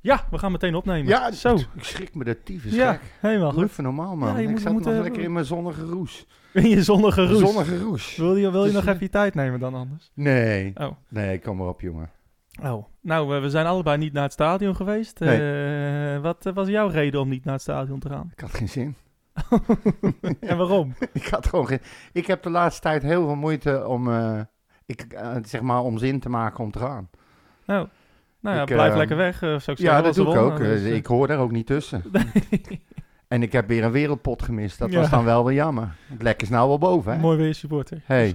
Ja, we gaan meteen opnemen. Ja, zo. Ik schrik me de tyfus Ja, gek. helemaal goed. even normaal, man. Ja, ik moet- zat nog lekker in mijn zonnige roes. In je zonnige roes. Zonnige roes. Wil je, wil je Dus- nog even je tijd nemen dan anders? Nee. Oh. Nee, kom maar op, jongen. Oh. Nou, we zijn allebei niet naar het stadion geweest. Eh, wat eh, was jouw reden om niet naar het stadion te gaan? Ik had geen zin. en waarom? Ik had gewoon geen... Ik heb de laatste tijd heel veel moeite om... eh, ik, zeg maar, om zin te maken om te gaan. Nou, nou ja, Ik, blijf eh, lekker weg. eh, zou ik zeggen, Ja, dat doe ik ook. dus, Eh, eh, ik hoor daar ook niet tussen. En ik heb weer een wereldpot gemist. Dat was dan wel weer jammer. Het lek is nou wel boven, hè? Mooi weer supporter. Hey.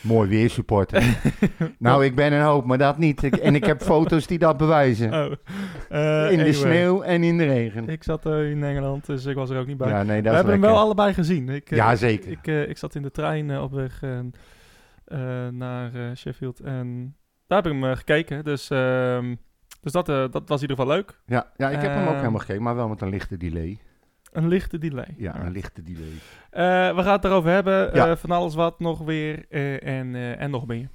Mooi weer supporter. nou, ik ben een hoop, maar dat niet. Ik- en ik heb foto's die dat bewijzen. Oh. In de sneeuw en in de regen. Ik zat in Engeland, dus ik was er ook niet bij. Ja, nee, we dat hebben hem wel allebei gezien. Ik, Ja, zeker. Ik, ik zat in de trein op weg naar Sheffield en daar heb ik hem eh, gekeken. Dus, ehm, dus dat, eh, dat was in ieder geval leuk. Ja, ja, ik heb hem ook Ehm, helemaal gekeken, maar wel met een lichte delay. Een lichte delay. Ja, een lichte delay. Eh, we gaan het erover hebben. Ja. eh, van alles wat nog weer eh, en, eh, en nog meer.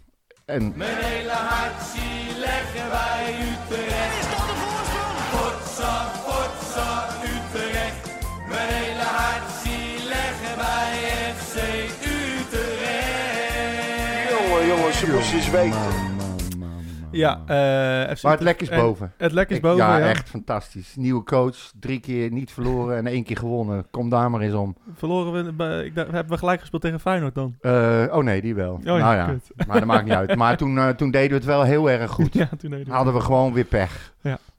En Mijn hele hart zie leggen wij Utrecht. Is dat de voorsprong? Potsa, potsa, Utrecht. Mijn hele hart zie leggen wij FC Utrecht. Jongen, jongens, ze moesten eens weten. Ja, eh FC maar het lek is en- boven. Het lek is Ik- boven, ja, ja. echt fantastisch. Nieuwe coach, drie keer niet verloren en één keer gewonnen. Kom daar maar eens om. Verloren we, bij- ik dacht, hebben we gelijk gespeeld tegen Feyenoord dan? Eh, oh nee, die wel. Oh ja, nou ja, kut. maar dat maakt niet uit. Maar toen, eh, toen deden we het wel heel erg goed. Ja, toen deden we Hadden we gewoon weer pech.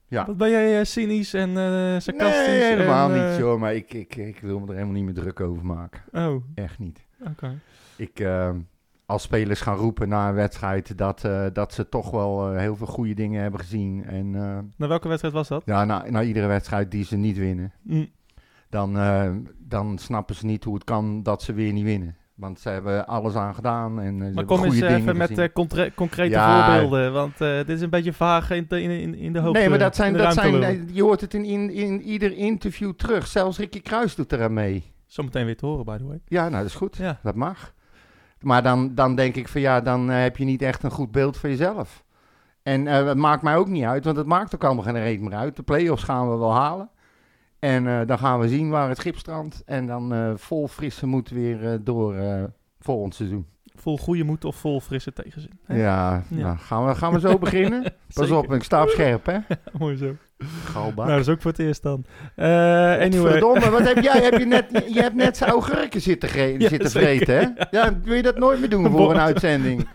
Ja. Wat ben jij cynisch en sarcastisch? Nee, helemaal en, niet, joh. Maar ik, ik, ik wil me er helemaal niet meer druk over maken. Oh, Echt niet. oké. Ik, eh, als spelers gaan roepen na een wedstrijd dat, eh, dat ze toch wel eh, heel veel goede dingen hebben gezien. En eh, Naar welke wedstrijd was dat? ja, na, na iedere wedstrijd die ze niet winnen, Mm, dan, dan snappen ze niet hoe het kan dat ze weer niet winnen. Want ze hebben alles aan gedaan en Maar kom eens even met concrete Ja. voorbeelden, want eh, dit is een beetje vaag in, de- in, in, de hoogte. Nee, maar dat zijn, dat zijn, je hoort het in, in, in ieder interview terug. Zelfs Ricky Kruis doet er aan mee. Zometeen weer te horen, by the way. Ja, nou, dat is goed. Ja. Dat mag. Maar dan, dan denk ik van ja, dan eh, heb je niet echt een goed beeld van jezelf. En eh, het maakt mij ook niet uit, want het maakt ook allemaal geen reet meer uit. De play-offs gaan we wel halen. En eh, dan gaan we zien waar het schip strandt. En dan vol frisse moed weer door eh volgend seizoen. Vol goede moed of vol frisse tegenzin. hè? Ja, Ja. Nou, gaan, we, gaan we zo beginnen? Pas op, ik sta op scherp, hè? Mooi zo. Galbak. Nou, dat is ook voor het eerst dan. Eh anyway. Verdomme, wat heb jij? Heb je, net, je hebt net zijn augurken zitten, ge- Ja, zitten vreten, hè? Ja, wil je dat nooit meer doen voor een uitzending?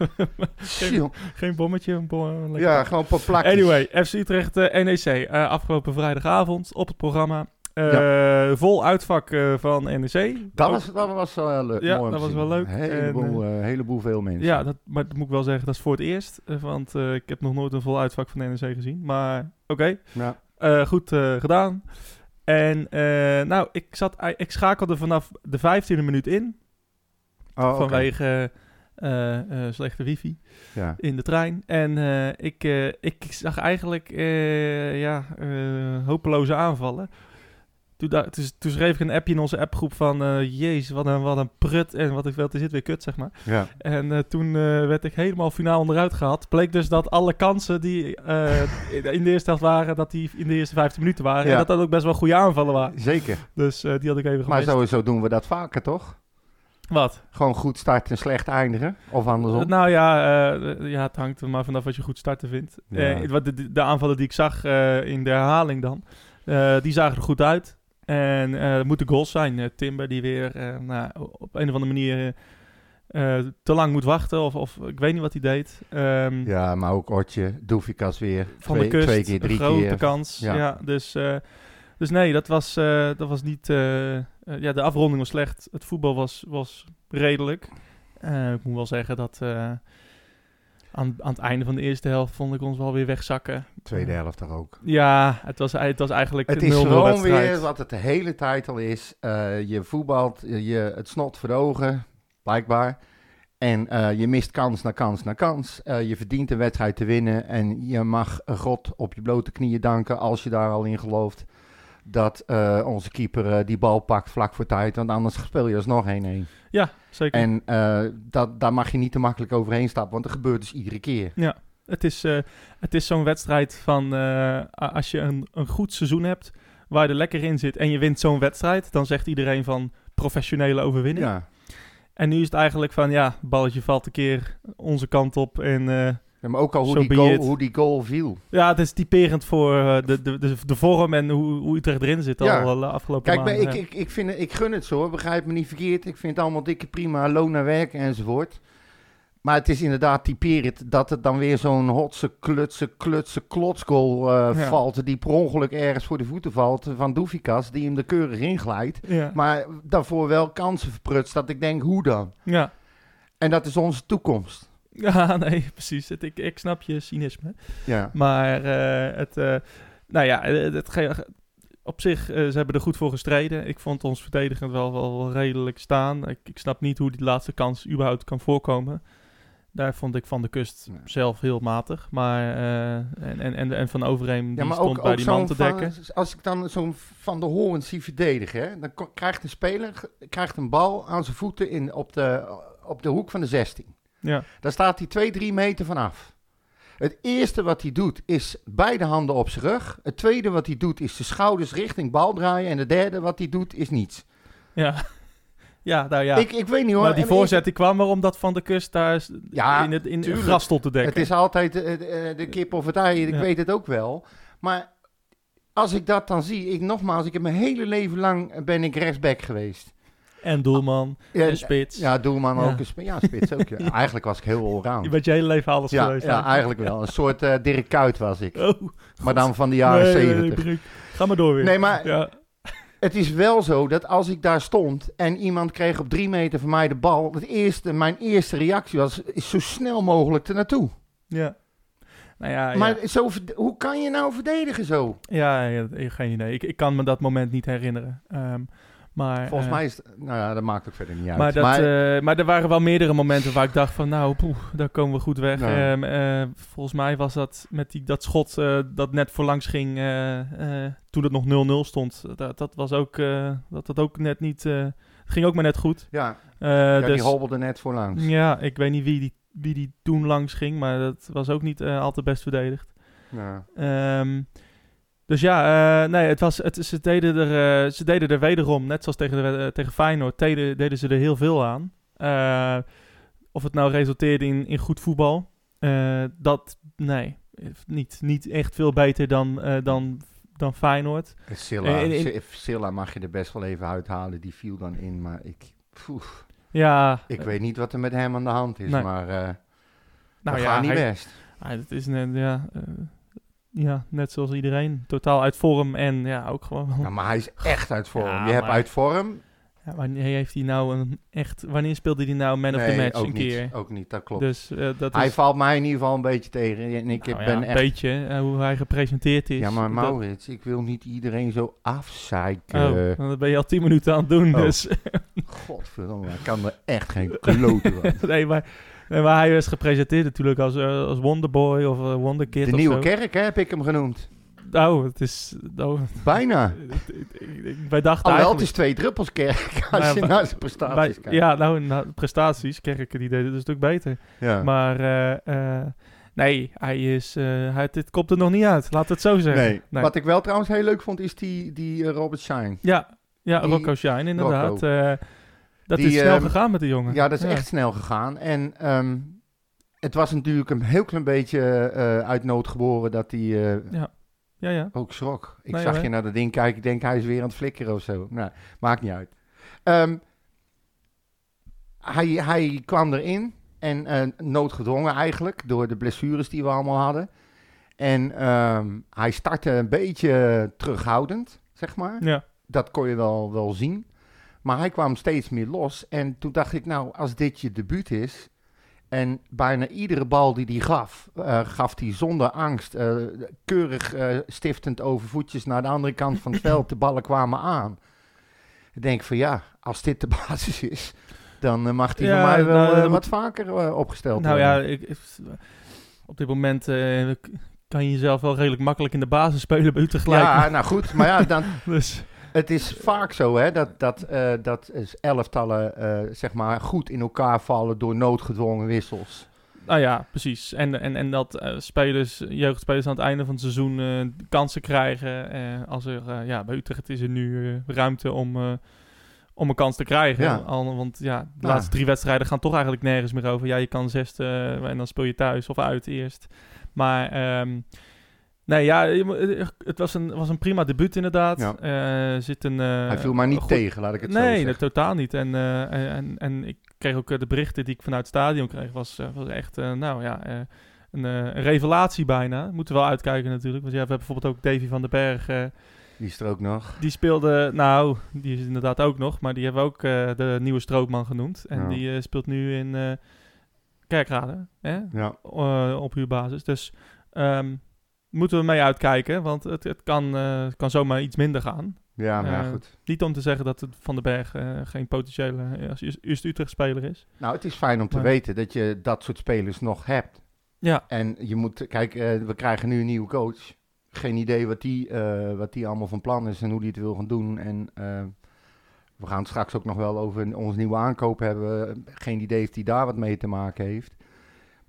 Geen, bommetje. Een bom. Ja, gewoon een paar plakjes. Anyway, FC Utrecht eh, NEC. eh, afgelopen vrijdagavond op het programma. Eh, Vol uitvak van NEC. Dat Ook- was, dat was wel leuk. Ja, dat was wel leuk. Een heleboel, heleboel veel mensen. Ja, dat, maar dat moet ik wel zeggen, dat is voor het eerst. want ik heb nog nooit een vol uitvak van NEC gezien. Maar oké, Ja. eh, goed eh, gedaan. En eh, nou, ik, zat, ik schakelde vanaf de 15e minuut in. Oh. Vanwege slechte wifi Ja. in de trein. En ik, ik zag eigenlijk ja, hopeloze aanvallen. Toen, da- toen, toen schreef ik een appje in onze appgroep van... eh jezus, wat een, wat een prut en wat, ik- wat is dit weer kut, zeg maar. ja. En eh, toen eh, werd ik helemaal finaal onderuit gehaald. Bleek dus dat alle kansen die in- de eerste helft waren... dat die in de eerste 15 minuten waren. Ja. En dat dat ook best wel goede aanvallen waren. Zeker. Dus die had ik even Maar gemist. sowieso doen we dat vaker, toch? Wat? Gewoon goed starten en slecht eindigen? Of andersom? Nou ja, ja, het hangt er maar vanaf wat je goed starten vindt. Ja. Wat de, de, aanvallen die ik zag in de herhaling dan, die zagen er goed uit. En eh het moeten goals zijn. Eh, Timber die weer eh, nou, op een of andere manier te lang moet wachten. Of, of ik weet niet wat hij deed. Ehm, Ja, maar ook Otje, Doefikas weer. van twee, de kust, twee keer, drie een grote keer. kans. Ja. Ja. dus, dus nee, dat was, dat was niet... ja, de afronding was slecht. Het voetbal was, was redelijk. Ik moet wel zeggen dat... aan, aan het einde van de eerste helft vond ik ons wel weer wegzakken. Tweede helft toch ook. Ja, het was, het was eigenlijk Het is 0-0 gewoon weer wat het de hele tijd al is. Eh, je voetbalt, je, het snot voor de ogen, blijkbaar. En eh, je mist kans na kans na kans. Eh, je verdient een wedstrijd te winnen. En je mag God op je blote knieën danken als je daar al in gelooft. Dat eh, onze keeper eh, die bal pakt vlak voor tijd. Want anders speel je alsnog 1-1. Ja, zeker. En eh, dat, daar mag je niet te makkelijk overheen stappen. Want dat gebeurt dus iedere keer. En Het is, het is zo'n wedstrijd van... als je een, een goed seizoen hebt... waar je er lekker in zit... en je wint zo'n wedstrijd... dan zegt iedereen van professionele overwinning. Ja. En nu is het eigenlijk van... ja, balletje valt een keer onze kant op... en Ja, maar ook al hoe So die, goal, hoe die goal viel. ja, het is typerend voor eh, de, de, de, de vorm... en hoe, hoe Utrecht erin zit Ja. al de afgelopen Kijk, maanden. ik, ik, ik, vind, ik gun het zo, hoor. begrijp me niet verkeerd. Ik vind het allemaal dikke prima, loon naar werk enzovoort. Maar het is inderdaad typerend dat het dan weer zo'n hotse, klutse, klutse klotsgoal eh, Ja. valt... die per ongeluk ergens voor de voeten valt van Doefikas... die hem er keurig inglijdt. ja. Maar daarvoor wel kansen verprutst dat ik denk, hoe dan? ja. En dat is onze toekomst. Ja, nee, precies. Het, ik, ik snap je cynisme. Ja, Maar eh, het, eh, nou ja, eh, het, op zich, eh, ze hebben er goed voor gestreden. Ik vond ons verdedigend wel, wel, redelijk staan. Ik, ik snap niet hoe die laatste kans überhaupt kan voorkomen. Daar vond ik Van de Kust Nee. zelf heel matig. Maar, en, en, en, en Van Overheem, die ja stond ook, bij ook die man te van- dekken. als ik dan zo'n Van de Hoorn zie verdedigen... Hè, dan krijgt een speler krijgt een bal aan zijn voeten in, op, de, op de hoek van de 16. Ja, Daar staat hij 2, 3 meter vanaf. Het eerste wat hij doet is beide handen op zijn rug. Het tweede wat hij doet is de schouders richting bal draaien. En het derde wat hij doet is niets. ja. ja, nou ja. Ik, ik weet niet hoor. maar die voorzet die kwam er omdat Van de Kust daar is- Ja, in het in het gras stond te dekken. Het is altijd eh, de, de kip of het ei, ik Ja. weet het ook wel. Maar als ik dat dan zie, ik, nogmaals, ik heb mijn hele leven lang eh, ben ik rechtsback geweest. En doelman, Ja, en spits. Ja, doelman Ja. ook. Een ja, spits ook. Ja. Eigenlijk was ik heel allround. Je bent je hele leven alles Ja, geweest. ja, eigenlijk wel. Een soort eh Dirk Kuyt was ik. Oh, Maar dan van de jaren nee, zeventig. Ga maar door weer. Nee, maar Ja, het is wel zo dat als ik daar stond en iemand kreeg op drie meter van mij de bal, het eerste, mijn eerste reactie was, is zo snel mogelijk er naartoe. ja. Nou ja, Maar ja. zo, hoe kan je nou verdedigen zo? Ja, ja, geen idee. Ik, ik kan me dat moment niet herinneren. Ehm, maar, Volgens eh, mij is het, nou ja, dat maakt ook verder niet uit. Maar, dat, eh, maar er waren wel meerdere momenten waar ik dacht van, nou, poeh, daar komen we goed weg. Ehm, eh, volgens mij was dat met die, dat schot dat net voorlangs ging, toen het nog 0-0 stond. Dat, dat was ook, dat, dat ook net niet, het ging ook maar net goed. ja, ja dus, die hobbelde net voorlangs. ja, ik weet niet wie die, wie die toen langs ging, maar dat was ook niet eh, al te best verdedigd. Ja. Ehm, dus ja, eh, nee, het was, het, ze, deden er, eh, ze deden er wederom, net zoals tegen, de, eh, tegen Feyenoord, deden, deden ze er heel veel aan. Of het nou resulteerde in, in goed voetbal, dat, nee, niet, niet echt veel beter dan, dan, dan Feyenoord. Silla, in- in- Silla mag je er best wel even uithalen, die viel dan in, maar ik, poef, Ja, ik weet niet wat er met hem aan de hand is, Nee. maar nou dat ja, gaat niet hij- best. hij- dat is net, ja, ja, net zoals iedereen. Totaal uit vorm en ja, ook gewoon... Ja, maar hij is echt uit vorm. Ja, je hebt maar- uit vorm. Ja, wanneer heeft hij nou een echt... Wanneer speelde hij nou man of the match ook een niet, keer? Ook niet, dat klopt. Dus eh, dat hij is... valt mij in ieder geval een beetje tegen. En ik nou ja, ben een echt... beetje eh, hoe hij gepresenteerd is. Ja, maar Dat- Maurits, ik wil niet iedereen zo afzeiken. Oh, dat ben je al tien minuten aan het doen, Oh. dus... Godverdomme, ik kan er echt geen klote van. nee, maar, nee, maar hij is gepresenteerd natuurlijk als, eh, als Wonderboy of eh, Wonderkid De of Nieuwe zo. Kerk, hè, heb ik hem genoemd. Oh, het is... Oh, Bijna. wij dachten Alhoewel, het is twee druppels kerk als Nou, je naar zijn prestaties kijkt. ja, nou, nou, prestaties, Kerken, die deden het een stuk beter. Ja. Maar eh, nee, hij is... hij, dit komt er nog niet uit, laat het zo zeggen. nee. Nee. Wat ik wel trouwens heel leuk vond, is die, die Robert Shine. Ja, ja Die- Rocco Shine, inderdaad. Rocco. Dat Die, is snel ehm, gegaan met die jongen. Ja, dat is echt snel gegaan. En ehm, het was natuurlijk een heel klein beetje eh, uit nood geboren dat hij eh, Ja, ja. ook schrok. Ik Nee, zag je naar dat ding kijken, ik denk hij is weer aan het flikkeren of zo. Nou, maakt niet uit. Ehm, hij, hij kwam erin en eh, noodgedwongen eigenlijk door de blessures die we allemaal hadden. En hij startte een beetje terughoudend, zeg maar. Ja, Dat kon je wel, wel zien. Maar hij kwam steeds meer los. En toen dacht ik, nou, als dit je debuut is. En bijna iedere bal die hij gaf, eh, gaf hij zonder angst. eh, keurig eh, stiftend over voetjes naar de andere kant van het veld. De ballen kwamen aan. Ik denk van ja, als dit de basis is, dan mag hij Ja, voor mij wel nou, wat vaker opgesteld nou worden. ja, ik, op dit moment kan je jezelf wel redelijk makkelijk in de basis spelen bij Utrecht lijkt ja, nou goed, maar ja, dan, Dus, Het is vaak zo hè, dat, dat, eh, dat is elftallen eh, zeg maar goed in elkaar vallen door noodgedwongen wissels. Nou ja, precies. En, en, en dat eh, spelers, jeugdspelers aan het einde van het seizoen kansen krijgen. Als er, ja, bij Utrecht is er nu ruimte om, om een kans te krijgen. Ja. Al, want ja, de Nou. laatste drie wedstrijden gaan toch eigenlijk nergens meer over. Ja, je kan zesde en dan speel je thuis of uit eerst. Maar ehm, nee, ja, eh, het was een, was een prima debuut inderdaad. Ja. Eh, zit een, eh, Hij viel maar niet goed- tegen, laat ik het zo Nee, zeggen. nee, totaal niet. En, en, en, ik kreeg ook de berichten die ik vanuit het stadion kreeg, was, was echt, nou ja, een, een revelatie bijna. Moeten we wel uitkijken natuurlijk. Want ja, we hebben bijvoorbeeld ook Davy van den Berg. Die is er ook nog. die speelde, nou, die is inderdaad ook nog, maar die hebben we ook de nieuwe strookman genoemd. En Ja. die speelt nu in eh Kerkrade, hè? Ja, op huurbasis. Dus ehm, moeten we mee uitkijken, want het, het kan, eh, kan zomaar iets minder gaan. ja maar ja, Eh, goed. Niet om te zeggen dat het Van den Berg eh, geen potentiële Utrecht-speler is. Nou, het is fijn om te Maar- weten dat je dat soort spelers nog hebt. Ja, En je moet, kijk, we krijgen nu een nieuwe coach. Geen idee wat die, wat die allemaal van plan is en hoe die het wil gaan doen. En we gaan het straks ook nog wel over onze nieuwe aankoop hebben. Geen idee of die daar wat mee te maken heeft.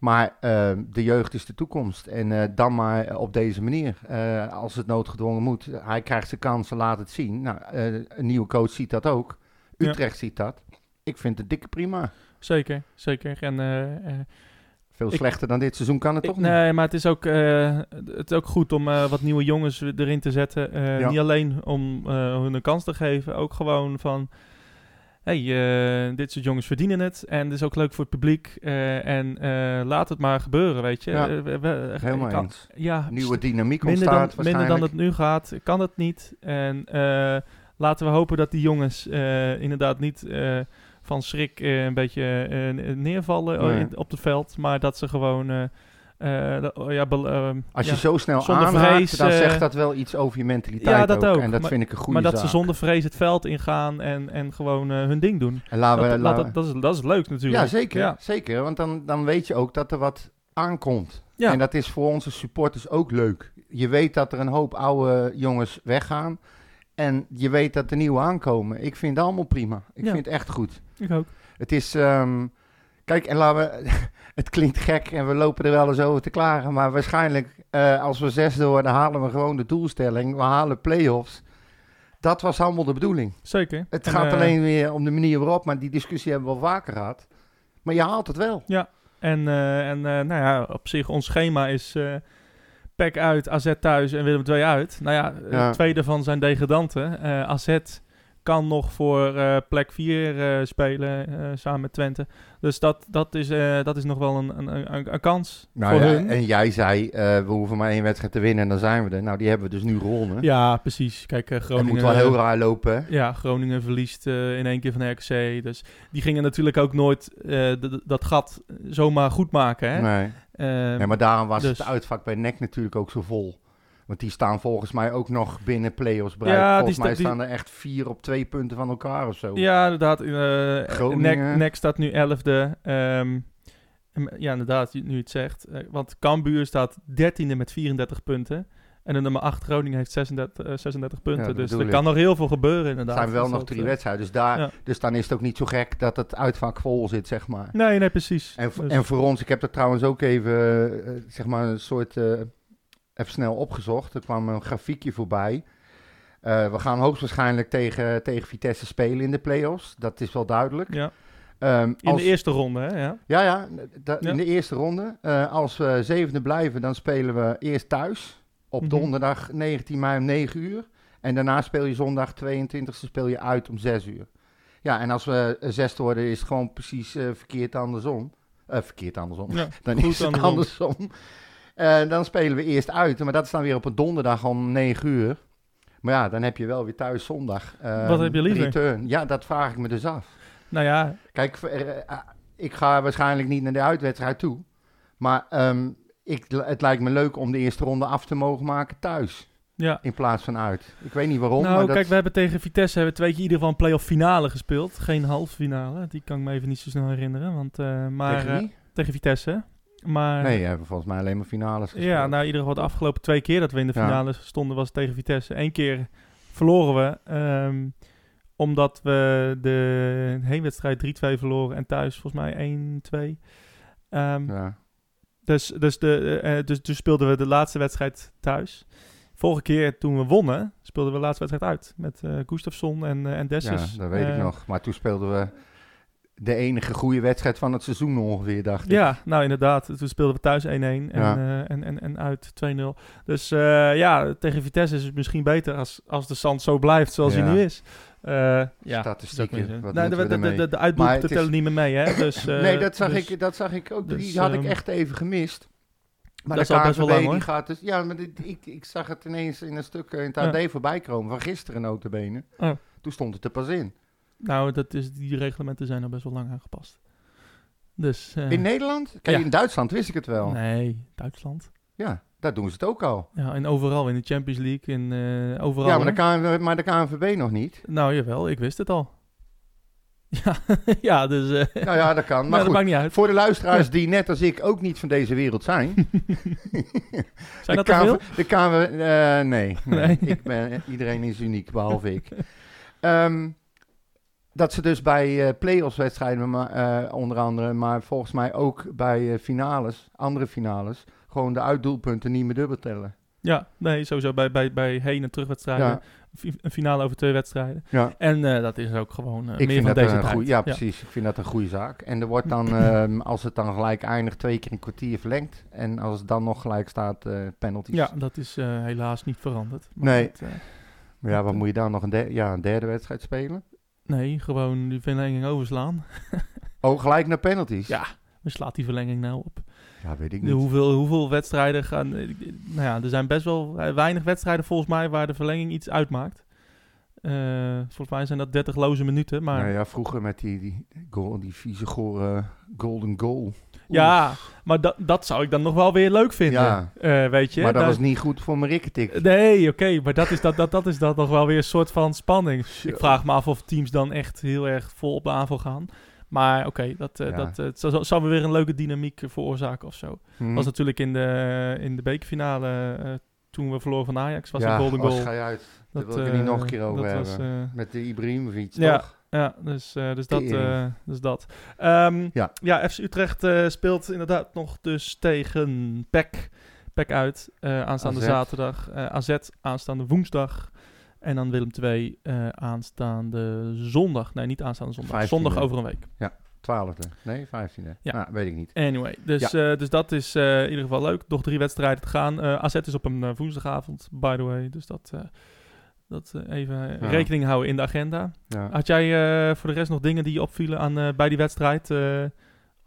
Maar eh, de jeugd is de toekomst. En eh, dan maar op deze manier. Eh, als het noodgedwongen moet. Hij krijgt zijn kansen, laat het zien. Nou, eh, een nieuwe coach ziet dat ook. Ja. Utrecht ziet dat. Ik vind het dikke prima. zeker. Zeker. En, eh, eh, Veel Ik- slechter dan dit seizoen kan het ik- toch niet? nee, maar het is ook, eh, het is ook goed om eh, wat nieuwe jongens erin te zetten. Eh, Ja. Niet alleen om eh, hun een kans te geven, ook gewoon van... hey, eh, dit soort jongens verdienen het. En het is ook leuk voor het publiek. eh, en eh, laat het maar gebeuren, weet je. Ja, we- we- Helemaal kan- eens. Ja, Nieuwe dynamiek minder dan, ontstaat minder dan het nu gaat, kan het niet. En laten we hopen dat die jongens inderdaad niet van schrik een beetje neervallen Nee. in- op het veld, maar dat ze gewoon eh, eh, oh ja, ehm, Als ja, je zo snel vrees, dan eh, zegt dat wel iets over je mentaliteit Ja, dat ook. En dat Maar- vind ik een goede maar dat zaak. ze zonder vrees het veld ingaan en, en gewoon eh, hun ding doen. En laten we, Dat, laten dat, dat, is, dat is leuk natuurlijk. ja, zeker. Ja. zeker want dan, dan weet je ook dat er wat aankomt. Ja. En dat is voor onze supporters ook leuk. Je weet dat er een hoop oude jongens weggaan. En je weet dat er nieuwe aankomen. Ik vind het allemaal prima. Ik vind het echt goed. Ik ook. Het is... ehm, kijk, en laten we... het klinkt gek en we lopen er wel eens over te klagen. Maar waarschijnlijk, eh, als we zesde worden, halen we gewoon de doelstelling. We halen play-offs. Dat was allemaal de bedoeling. Zeker. Het En, gaat eh, alleen weer om de manier waarop. Maar die discussie hebben we wel vaker gehad. Maar je haalt het wel. En, eh, en nou ja, op zich, ons schema is PEC uit, AZ thuis en Willem II uit. Nou ja, Ja. twee daarvan zijn degradanten. AZ kan nog voor eh, plek 4 spelen eh, samen met Twente. Dus dat, dat, is, eh, dat is nog wel een, een, een, een kans Nou voor ja, hun. en jij zei, eh, we hoeven maar één wedstrijd te winnen en dan zijn we er. Nou, die hebben we dus nu gewonnen. Ja, precies. Kijk, eh, Het Groningen... moet wel heel raar lopen, hè? Ja, Groningen verliest eh, in één keer van RKC. Dus die gingen natuurlijk ook nooit eh, dat gat zomaar goed maken. Hè? Nee. Eh, nee, maar daarom was dus- het uitvak bij NEC natuurlijk ook zo vol. Want die staan volgens mij ook nog binnen play-offs bereik. Ja, volgens mij die- staan er echt vier op twee punten van elkaar of zo. Ja, inderdaad. eh Groningen. Nek, Nek staat nu 11e. Ehm, ja, inderdaad, nu het zegt. Eh, want Cambuur staat 13e met 34 punten. En de nummer 8 Groningen heeft 36, eh, 36 punten. dat dus er kan nog heel veel gebeuren Er inderdaad. zijn wel nog drie eh, wedstrijden. Dus, daar, ja. dus dan is het ook niet zo gek dat het uitvak vol zit, zeg maar. Nee, nee, precies. En, voor- Dus- en voor ons, ik heb dat trouwens ook even, eh, zeg maar, een soort, even snel opgezocht. Er kwam een grafiekje voorbij. Eh, we gaan hoogstwaarschijnlijk tegen, tegen Vitesse spelen in de play-offs. Dat is wel duidelijk. ja. Ehm, In als- de eerste ronde, hè? Ja. Ja, ja, in de eerste ronde. Eh, als we zevende blijven, dan spelen we eerst thuis. Op Mhm. donderdag 19 mei om 9 uur. En daarna speel je zondag 22e speel je uit om 6 uur. Ja, en als we eh, zesde worden, is het gewoon precies verkeerd andersom. Verkeerd andersom. Ja, dan is het andersom. andersom. Eh, dan spelen we eerst uit. Maar dat is dan weer op een donderdag om 9 uur. Maar ja, dan heb je wel weer thuis zondag. eh, Wat heb je liever? Return. Ja, dat vraag ik me dus af. Nou ja, Kijk, eh, ik ga waarschijnlijk niet naar de uitwedstrijd toe. Maar ehm, ik, het lijkt me leuk om de eerste ronde af te mogen maken thuis. ja. In plaats van uit. Ik weet niet waarom. Nou, maar dat, kijk, we hebben tegen Vitesse hebben we twee keer in ieder geval een play-off finale gespeeld. Geen halve finale. Die kan ik me even niet zo snel herinneren. Want, eh, maar, Tegen wie? tegen Vitesse. Maar Nee, we hebben volgens mij alleen maar finales gespeeld. ja, nou, in ieder geval de afgelopen twee keer dat we in de Ja. finale stonden was tegen Vitesse. Eén keer verloren we. ehm, omdat we de heenwedstrijd 3-2 verloren en thuis volgens mij 1-2. Ehm, Ja. Dus, dus, de, eh, eh, dus toen speelden we de laatste wedstrijd thuis. Vorige keer toen we wonnen, speelden we de laatste wedstrijd uit. Met eh Gustafsson en, en Ja, dat weet ik nog. Maar toen speelden we de enige goede wedstrijd van het seizoen ongeveer, dacht ik. Ja, nou inderdaad. Toen speelden we thuis 1-1 en, Ja. eh, en, en, en uit 2-0. Dus eh, ja, tegen Vitesse is het misschien beter als, als de stand zo blijft zoals Ja. hij nu is. Eh ja, Statistieken, wat. Nee, de, de, de, de, uitboeken is- tellen niet meer mee, hè? Dus, nee, dat zag, dus- ik, dat zag ik ook. dus, die had ik ehm, echt even gemist. Maar dat de is al best wel lang, die gaat dus... Ja, maar dit- ik, ik zag het ineens in een stuk in het Ja. AD voorbij komen. Van gisteren notabene. Oh. Toen stond het er pas in. Nou, dat is, die reglementen zijn al best wel lang aangepast. Dus, eh, In Nederland? Kijk, ja. in Duitsland wist ik het wel. Nee, Duitsland. Ja, daar doen ze het ook al. Ja, en overal in de Champions League, in eh, overal. ja, maar de, maar de KNVB nog niet. Nou, jawel, ik wist het al. Ja, ja dus... eh Nou ja, dat kan. maar Maar dat goed, maakt niet uit. voor de luisteraars die net als ik ook niet van deze wereld zijn. Zijn dat? KNV De KNVB... eh, nee, nee. Nee. Ik ben, iedereen is uniek, behalve ik. Ehm, dat ze dus bij eh play-offs wedstrijden, maar, eh, onder andere, maar volgens mij ook bij eh, finales, andere finales, gewoon de uitdoelpunten niet meer dubbel tellen. Ja, nee, sowieso bij, bij, bij heen- en terugwedstrijden. Ja, Een finale over twee wedstrijden. ja. En dat is ook gewoon Ik meer vind van dat deze een goeie, ja, precies. Ik vind dat een goede zaak. En er wordt dan, ehm, als het dan gelijk eindigt, twee keer een kwartier verlengd. En als het dan nog gelijk staat, penalties. Ja, dat is helaas niet veranderd. Maar Nee. Maar ja, wat moet je dan nog een, der- ja, een derde wedstrijd spelen? Nee, gewoon die verlenging overslaan. Oh, gelijk naar penalties? Ja, we slaat die verlenging nou op. Ja, weet ik niet. hoeveel, hoeveel wedstrijden gaan... Nou ja, er zijn best wel eh, weinig wedstrijden volgens mij waar de verlenging iets uitmaakt. Eh, volgens mij zijn dat 30 loze minuten, maar... Nou ja, vroeger met die, die, goal, die vieze gore golden goal. Ja, maar dat, dat zou ik dan nog wel weer leuk vinden. Ja. Eh, weet je? maar dat was niet goed voor mijn rikketik. Nee, oké, maar dat is, dat, dat, dat is dan nog wel weer een soort van spanning. Zo. Ik vraag me af of teams dan echt heel erg vol op de aanval gaan. Maar oké, dat, eh, Ja. dat eh, zou, zou weer een leuke dynamiek eh, veroorzaken of zo. Hm. Was natuurlijk in de, in de bekerfinale, eh, toen we verloren van Ajax, was ja, een golden goal. schei uit. Dat, wil ik het niet eh, nog een keer over hebben. was, eh, Met de Ibrahimovic, Ja. toch? Ja, dus, eh, dus, dat, eh, dus dat. Ehm, Ja. ja. FC Utrecht eh, speelt inderdaad nog dus tegen PEC. PEC uit, eh, aanstaande AZ. zaterdag. eh, AZ aanstaande woensdag. En dan Willem II eh, aanstaande zondag. Nee, niet aanstaande zondag. 15e. Zondag over een week. Twaalfde. Nee, vijftiende. Ja. Nou, weet ik niet. Anyway, dus, eh, dus dat is eh, in ieder geval leuk. Nog drie wedstrijden te gaan. Eh, AZ is op een eh, woensdagavond, by the way. Dus dat, eh, dat eh, even Ja. rekening houden in de agenda. Ja. Had jij eh, voor de rest nog dingen die je opvielen aan, eh, bij die wedstrijd? eh,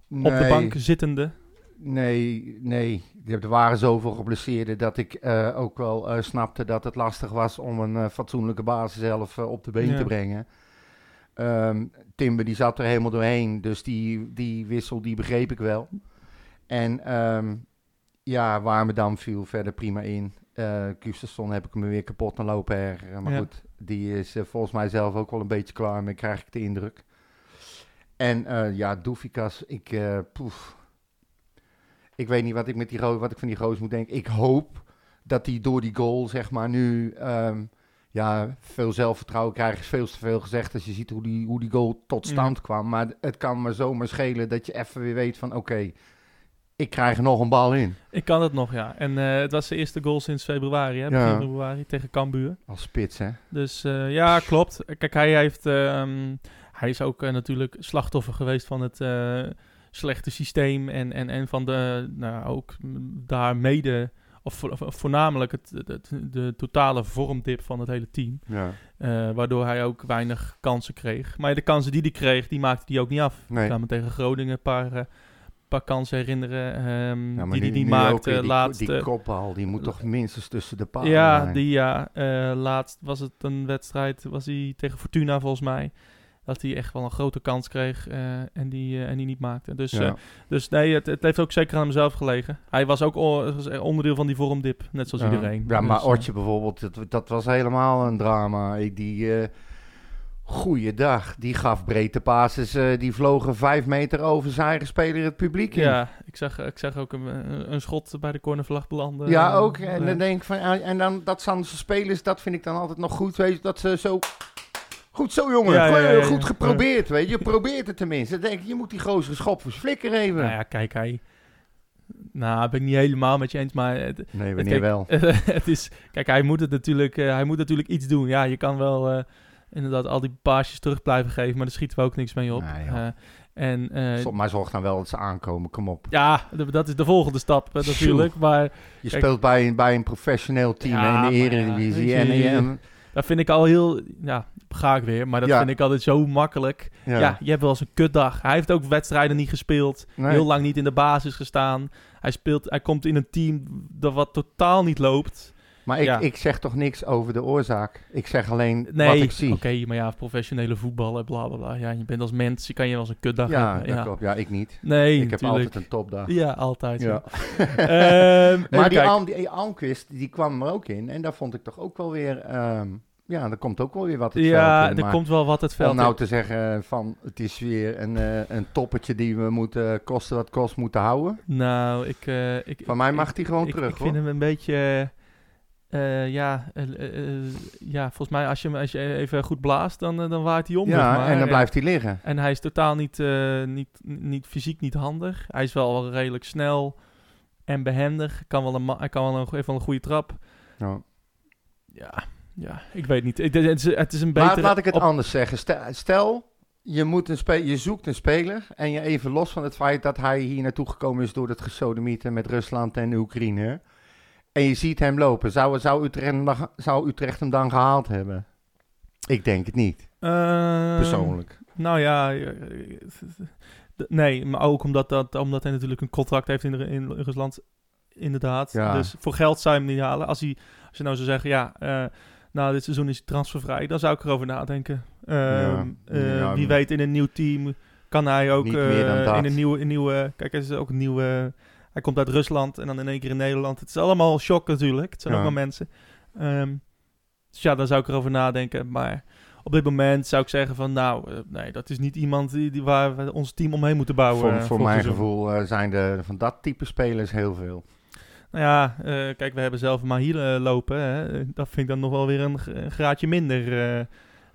Op de bank zittende? Nee, nee. Er waren zoveel geblesseerden dat ik eh, ook wel eh, snapte dat het lastig was om een eh, fatsoenlijke basis zelf eh, op de been Ja. te brengen. Ehm, Timber die zat er helemaal doorheen, dus die, die wissel die begreep ik wel. En ehm ja, Warmerdam viel verder prima in. Gustafsson heb ik me weer kapot aan lopen ergeren. Maar Ja. goed, die is eh, volgens mij zelf ook wel een beetje klaar mee, krijg ik de indruk. En eh, ja, Doefikas, ik, poef. ik weet niet wat ik, met die wat ik van die goos moet denken. Ik hoop dat hij door die goal, zeg maar, nu ehm, ja, veel zelfvertrouwen krijgt. Is veel te veel gezegd als je ziet hoe die, hoe die goal tot stand kwam. Maar het kan maar zomaar schelen dat je even weer weet van, oké, ik krijg er nog een bal in. Ik kan het nog, ja. En eh, het was zijn eerste goal sinds februari, hè? Begin Ja. februari, tegen Cambuur. Als spits, hè? Dus eh, ja, klopt. Kijk, hij heeft... ehm, hij is ook eh, natuurlijk slachtoffer geweest van het slechte systeem. En, en, en van de... Nou, ook daar mede... Of vo- vo- voornamelijk het, de totale vormdip van het hele team. Ja. Waardoor hij ook weinig kansen kreeg. Maar de kansen die hij kreeg, die maakte hij ook niet af. Nee. Me tegen Groningen een paar, paar kansen herinneren. Ja, maar die hij niet maakte. die, laatst, die eh, kopbal, die moet toch minstens tussen de palen ja, zijn. die ja. eh, laatst was het een wedstrijd, was hij tegen Fortuna volgens mij. Dat hij echt wel een grote kans kreeg eh, en, die, eh, en die niet maakte. Dus, Ja. dus nee, het, het heeft ook zeker aan hemzelf gelegen. Hij was ook onderdeel van die vormdip, net zoals iedereen. Ja, maar Dus, Ortje bijvoorbeeld, dat, dat was helemaal een drama. Ik, die, goeiedag, die gaf breedte passes, eh, die vlogen vijf meter over zijn eigen speler het publiek in. Ja, ik zag, ik zag ook een, een- een schot bij de cornervlag belanden. Ja, Eh, ook. En ja. dan denk ik van, en dan dat Zandse spelers, dat vind ik dan altijd nog goed, weet je, dat ze zo... Goed zo, jongen. Ja, ja, Goed- ja, ja. Goed geprobeerd, weet je. Je probeert het tenminste. Dan denk ik, je moet die gozer schoppen flikker even. Nou ja, kijk, hij... Nou, ben ik niet helemaal met je eens, maar het, Nee, wanneer kijk, wel? het is, kijk, hij moet het natuurlijk, eh, hij moet natuurlijk iets doen. Ja, je kan wel eh, inderdaad al die paasjes terug blijven geven, maar daar schieten we ook niks mee op. Nee. Eh, en eh, Maar zorg dan wel dat ze aankomen, kom op. ja, dat is de volgende stap eh, natuurlijk. Maar Je Kijk- speelt bij, een- bij een professioneel team Ja, in de Eredivisie. en, en, dat vind ik al heel, ja, ga ik weer, maar dat Ja. vind ik altijd zo makkelijk. ja. Ja. je hebt wel eens een kutdag. Hij heeft ook wedstrijden niet gespeeld. Nee. Heel lang niet in de basis gestaan. Hij, speelt, hij komt in een team dat wat totaal niet loopt. Maar ik, Ja. ik zeg toch niks over de oorzaak. Ik zeg alleen Nee, wat ik zie. oké, maar ja, professionele voetballen, bla bla bla. Ja, je bent als mens, je kan je wel eens een kutdag ja, hebben. dat klopt. Ja, ik niet. Nee, ik heb altijd een topdag. Ja, altijd. Ja. Ehm, Maar die, die Almquist, die kwam er ook in. En daar vond ik toch ook wel weer... ehm, ja, er komt ook wel weer wat het ja, veld in. er komt wel wat het veld om nou in. te zeggen van... Het is weer een, eh, een toppetje die we moeten kosten wat kost moeten houden. Nou, ik... eh, ik Van mij mag die gewoon ik, terug, ik hoor. vind hem een beetje... eh, ja, eh, eh, ja, volgens mij als je, hem- als je even goed blaast, dan, dan waait hij om. zeg Ja, maar. en dan blijft hij liggen. En hij is totaal niet, niet, niet fysiek niet handig. Hij is wel redelijk snel en behendig. Kan wel een, hij kan wel een, wel een goede trap. Ja. Ja, ja ik weet niet. Het, is, het is een Laat, betere... laat ik het op- anders zeggen. Stel, stel, je, moet een spe- je zoekt een speler en je even los van het feit dat hij hier naartoe gekomen is door het gesodemieten met Rusland en Oekraïne. En je ziet hem lopen. Zou, zou, Utrecht, hem dan- zou Utrecht hem dan gehaald hebben? Ik denk het niet, Ehm, persoonlijk. Nou ja, eh, d- nee, maar ook omdat, dat, omdat hij natuurlijk een contract heeft in, Rusland. Inderdaad. Ja. Dus voor geld zou je hem niet halen. Als, hij, als je nou zou zeggen, ja, eh, nou dit seizoen is hij transfervrij, dan zou ik erover nadenken. Ehm, Ja, eh, ja, wie weet in een nieuw team kan hij ook eh, in een nieuwe, een nieuwe... Kijk, hij is ook een nieuwe... Hij komt uit Rusland en dan in één keer in Nederland. Het is allemaal shock natuurlijk. Het zijn Ja. ook wel mensen. Ehm, dus ja, daar zou ik erover nadenken. Maar op dit moment zou ik zeggen van... Nou, eh, nee, dat is niet iemand die, die waar we ons team omheen moeten bouwen. voor eh, voor mijn gevoel eh, zijn er van dat type spelers heel veel. Nou ja, kijk, we hebben zelf Mahile lopen. Hè. Dat vind ik dan nog wel weer een, een graadje minder.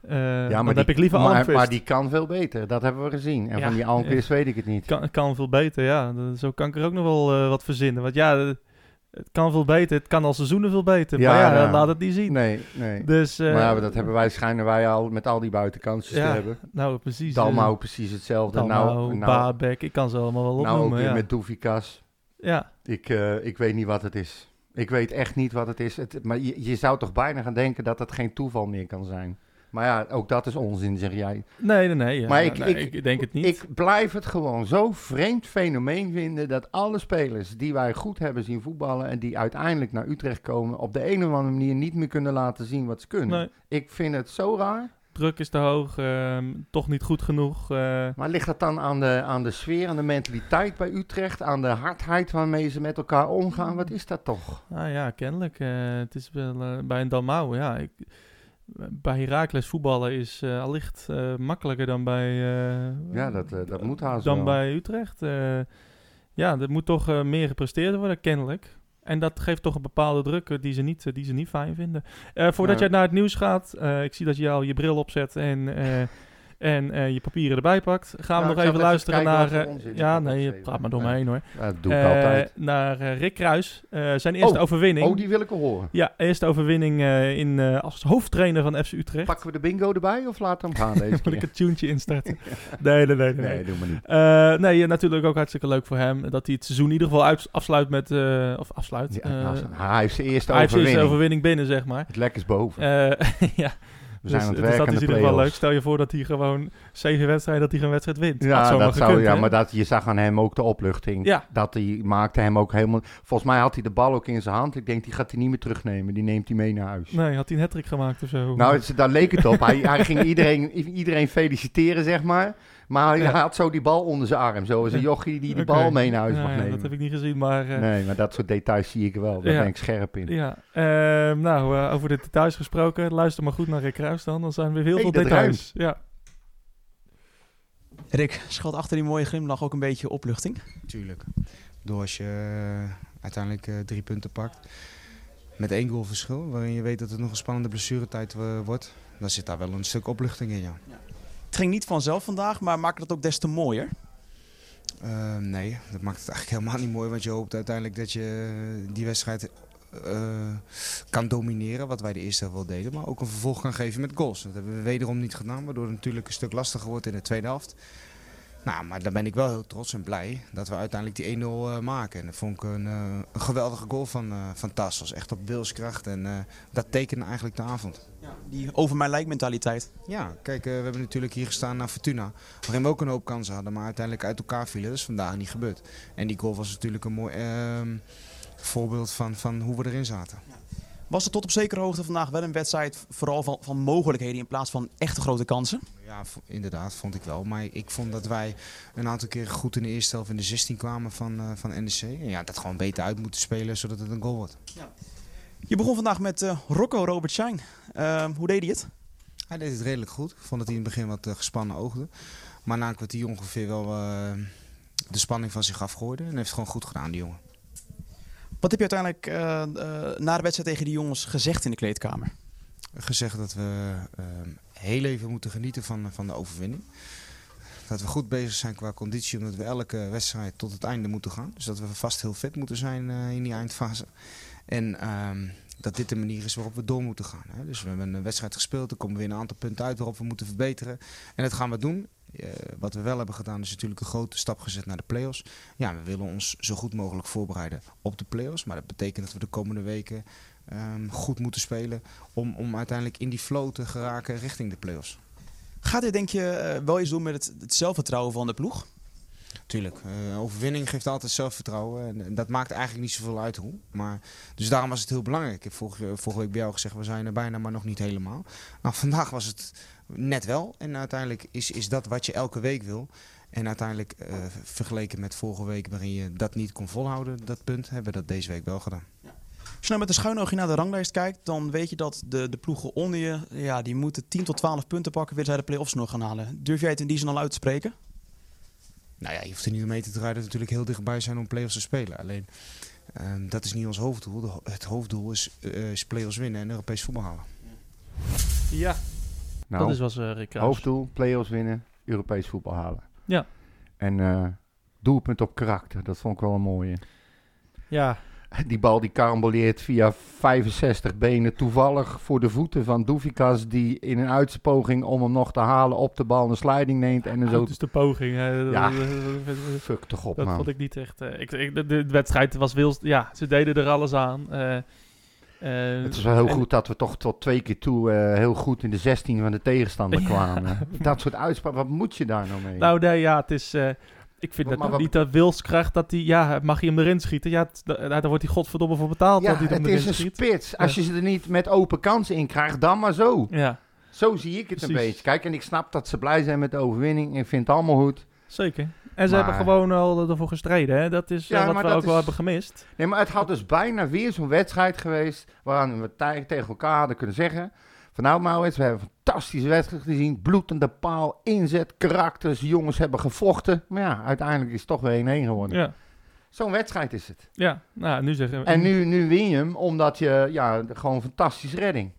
Eh eh, dan die, heb ik liever maar, Almqvist. maar die kan veel beter, dat hebben we gezien. En Ja, van die Almqvist weet ik het niet. kan, kan veel beter, ja. Zo kan ik er ook nog wel eh, wat verzinnen. Want ja, eh, het kan veel beter. Het kan al seizoenen veel beter. Ja, maar ja, ja. laat het niet zien. Nee, nee. Dus, maar ja, dat hebben wij, schijnen wij al met al die buitenkansjes Ja, te hebben. Nou, precies. Dalmau precies hetzelfde. Dalmau, nou, nou, Babek, ik kan ze allemaal wel nou ook opnoemen. weer ja. met Doefikas. ja, Ik, ik weet niet wat het is. Ik weet echt niet wat het is. Het, maar je, je zou toch bijna gaan denken dat het geen toeval meer kan zijn. Maar ja, ook dat is onzin, zeg jij. nee, nee, nee. ja. Maar ik- Nee, ik- ik denk het niet. Ik blijf het gewoon zo vreemd fenomeen vinden dat alle spelers die wij goed hebben zien voetballen en die uiteindelijk naar Utrecht komen, op de een of andere manier niet meer kunnen laten zien wat ze kunnen. Nee, Ik vind het zo raar. druk is te hoog, ehm, toch niet goed genoeg. eh, Maar ligt dat dan aan de, aan de sfeer, aan de mentaliteit bij Utrecht, aan de hardheid waarmee ze met elkaar omgaan? Wat is dat toch? Nou ja, kennelijk. eh, het is wel eh, bij een Dalmau, ja. Ik, bij Heracles voetballen is eh, allicht eh, makkelijker dan bij... eh, Ja, dat, dat moet haast Dan wel. bij Utrecht. ja, er moet toch meer gepresteerd worden, kennelijk. En dat geeft toch een bepaalde druk die ze niet, die ze niet fijn vinden. Voordat jij naar het nieuws gaat, ik zie dat je al je bril opzet en, en eh, je papieren erbij pakt. Gaan we ik nog even luisteren naar... eh, ja, nee, praat maar door me heen hoor. Ja, dat doe ik Eh, altijd. Naar Rick Kruis, zijn eerste Oh, overwinning. Oh, die wil ik horen. Ja, eerste overwinning in, als hoofdtrainer van FC Utrecht. Pakken we de bingo erbij of we hem gaan deze Moet ik het tuentje instarten? nee, nee, nee. nee. Nee, doe maar niet. Nee, natuurlijk ook hartstikke leuk voor hem. Dat hij het seizoen in ieder geval uit- afsluit met... of afsluit. Ja, nou, hij heeft zijn eerste hij heeft zijn overwinning. eerste overwinning binnen, zeg maar. Het lek is boven. Ja, we zijn dus, aan het dus dat is de in ieder geval leuk. Stel je voor dat hij gewoon zeven wedstrijden, dat hij geen wedstrijd wint. Ja, dat zou, gekund, ja hè? maar dat, je zag aan hem ook de opluchting. Ja. Dat hij maakte hem ook helemaal... Volgens mij had hij de bal ook in zijn hand. Ik denk, die gaat hij niet meer terugnemen. Die neemt hij mee naar huis. Nee, had hij een hat gemaakt of zo? Nou, het, daar leek het op. Hij, hij ging iedereen, iedereen feliciteren, zeg maar. Maar hij, Ja. had zo die bal onder zijn arm. Zo als een jochie die de bal mee naar huis mag ja, nemen. Dat heb ik niet gezien, maar... eh, Nee, maar dat soort details zie ik wel. Daar Ja. ben ik scherp in. Ja, ehm, nou, eh, over de details gesproken. Luister maar goed naar Rick Kruis dan. Dan zijn er weer heel Hey, veel details. Ja. Rick, schuilt achter die mooie glimlach ook een beetje opluchting? Tuurlijk. Door als je eh, uiteindelijk drie punten pakt. Met één goal verschil, waarin je weet dat het nog een spannende blessuretijd wordt. Dan zit daar wel een stuk opluchting in, ja. Het ging niet vanzelf vandaag, maar maakt het ook des te mooier. Eh, nee, dat maakt het eigenlijk helemaal niet mooi. Want je hoopt uiteindelijk dat je eh, die wedstrijd eh, kan domineren. Wat wij de eerste helft wel deden. Maar ook een vervolg kan geven met goals. Dat hebben we wederom niet gedaan. Waardoor het natuurlijk een stuk lastiger wordt in de tweede helft. Nou, maar daar ben ik wel heel trots en blij dat we uiteindelijk die 1-0 eh, maken. En dat vond ik een, eh, een geweldige goal van, eh van Tassos. Echt op wilskracht. En dat tekende eigenlijk de avond. Die over mijn lijk mentaliteit. Ja, kijk, we hebben natuurlijk hier gestaan naar Fortuna. Waarin we ook een hoop kansen hadden, maar uiteindelijk uit elkaar vielen. Dat is vandaag niet gebeurd. En die goal was natuurlijk een mooi ehm, voorbeeld van, van hoe we erin zaten. Was het tot op zekere hoogte vandaag wel een wedstrijd vooral van, van mogelijkheden in plaats van echte grote kansen? Ja, inderdaad, vond ik wel. Maar ik vond dat wij een aantal keren goed in de eerste helft in de 16 kwamen van, eh, van NEC. En ja, dat gewoon beter uit moeten spelen, zodat het een goal wordt. Je begon vandaag met eh, Rocco Robert Shine. Ehm, hoe deed hij het? Hij deed het redelijk goed. Ik vond dat hij in het begin wat eh, gespannen oogde. Maar na een kwartier ongeveer wel eh, de spanning van zich afgooide. En heeft het gewoon goed gedaan, die jongen. Wat heb je uiteindelijk eh, eh, na de wedstrijd tegen die jongens gezegd in de kleedkamer? gezegd dat we eh, heel even moeten genieten van, van de overwinning. Dat we goed bezig zijn qua conditie, omdat we elke wedstrijd tot het einde moeten gaan. Dus dat we vast heel fit moeten zijn in die eindfase. En ehm, dat dit de manier is waarop we door moeten gaan. Hè. Dus we hebben een wedstrijd gespeeld, er komen weer een aantal punten uit waarop we moeten verbeteren. En dat gaan we doen. Eh, wat we wel hebben gedaan is natuurlijk een grote stap gezet naar de play-offs. Ja, we willen ons zo goed mogelijk voorbereiden op de play-offs. Maar dat betekent dat we de komende weken ehm, goed moeten spelen om, om uiteindelijk in die flow te geraken richting de play-offs. Gaat dit denk je eh, wel iets doen met het, het zelfvertrouwen van de ploeg? Tuurlijk, eh, overwinning geeft altijd zelfvertrouwen en, dat maakt eigenlijk niet zoveel uit hoe. Maar, dus daarom was het heel belangrijk. Ik heb vorige, week bij jou gezegd, we zijn er bijna, maar nog niet helemaal. Nou, vandaag was het net wel en uiteindelijk is, is dat wat je elke week wil. En uiteindelijk, eh, vergeleken met vorige week waarin je dat niet kon volhouden, dat punt, hebben we dat deze week wel gedaan. Als je nou met een schuin oogje naar de ranglijst kijkt, dan weet je dat de, de ploegen onder je, ja, die moeten 10 tot 12 punten pakken, willen zij de play-offs nog gaan halen. Durf jij het in die zin al uit te spreken? Nou ja, je hoeft er niet mee te draaien dat we natuurlijk heel dichtbij zijn om play-offs te spelen. Alleen, ehm, dat is niet ons hoofddoel. Ho- het hoofddoel is, eh, is play-offs winnen en Europees voetbal halen. Ja, Nou, dat is was eh Rick Kruis. hoofddoel, play-offs winnen, Europees voetbal halen. Ja. En eh, doelpunt op karakter, dat vond ik wel een mooie. Ja, Die bal die karamboleert via 65 benen toevallig voor de voeten van Doefikas... die in een uitspoging om hem nog te halen op de bal een sliding neemt en zo... dat is de poging. hè. Ja. Fuck toch op, Dat man. vond ik niet echt. eh, ik, ik, de, de wedstrijd was wil. Ja, ze deden er alles aan. eh, eh, Het is wel heel en- goed dat we toch tot twee keer toe heel goed in de 16 van de tegenstander Ja. kwamen. Dat soort uitspraken, wat moet je daar nou mee? Nou, nee, ja, het is. Ik vind Maar het wat- niet dat wilskracht dat hij. Ja, mag je hem erin schieten? Ja, het- da- daar wordt hij godverdomme voor betaald. ja, dat hij hem het erin is een schiet. spits. Als je ze er niet met open kansen in krijgt, dan maar zo. Ja, Zo zie ik het een beetje. Kijk, en ik snap dat ze blij zijn met de overwinning. Ik vind het allemaal goed. zeker. En ze Maar- hebben gewoon al ervoor gestreden. Hè? Dat is eh, Ja, wat maar we dat ook wel is- hebben gemist. Nee, maar het had dus bijna weer zo'n wedstrijd geweest... waaraan we tegen elkaar hadden kunnen zeggen... van nou Maurits, we hebben een fantastische wedstrijd gezien. Bloedende paal, inzet, karakters. Jongens hebben gevochten. Maar ja, uiteindelijk is het toch weer 1-1 geworden. Ja, Zo'n wedstrijd is het. ja. Nou, nu zeggen we. En nu, nu win je hem omdat je... ja, gewoon fantastische redding.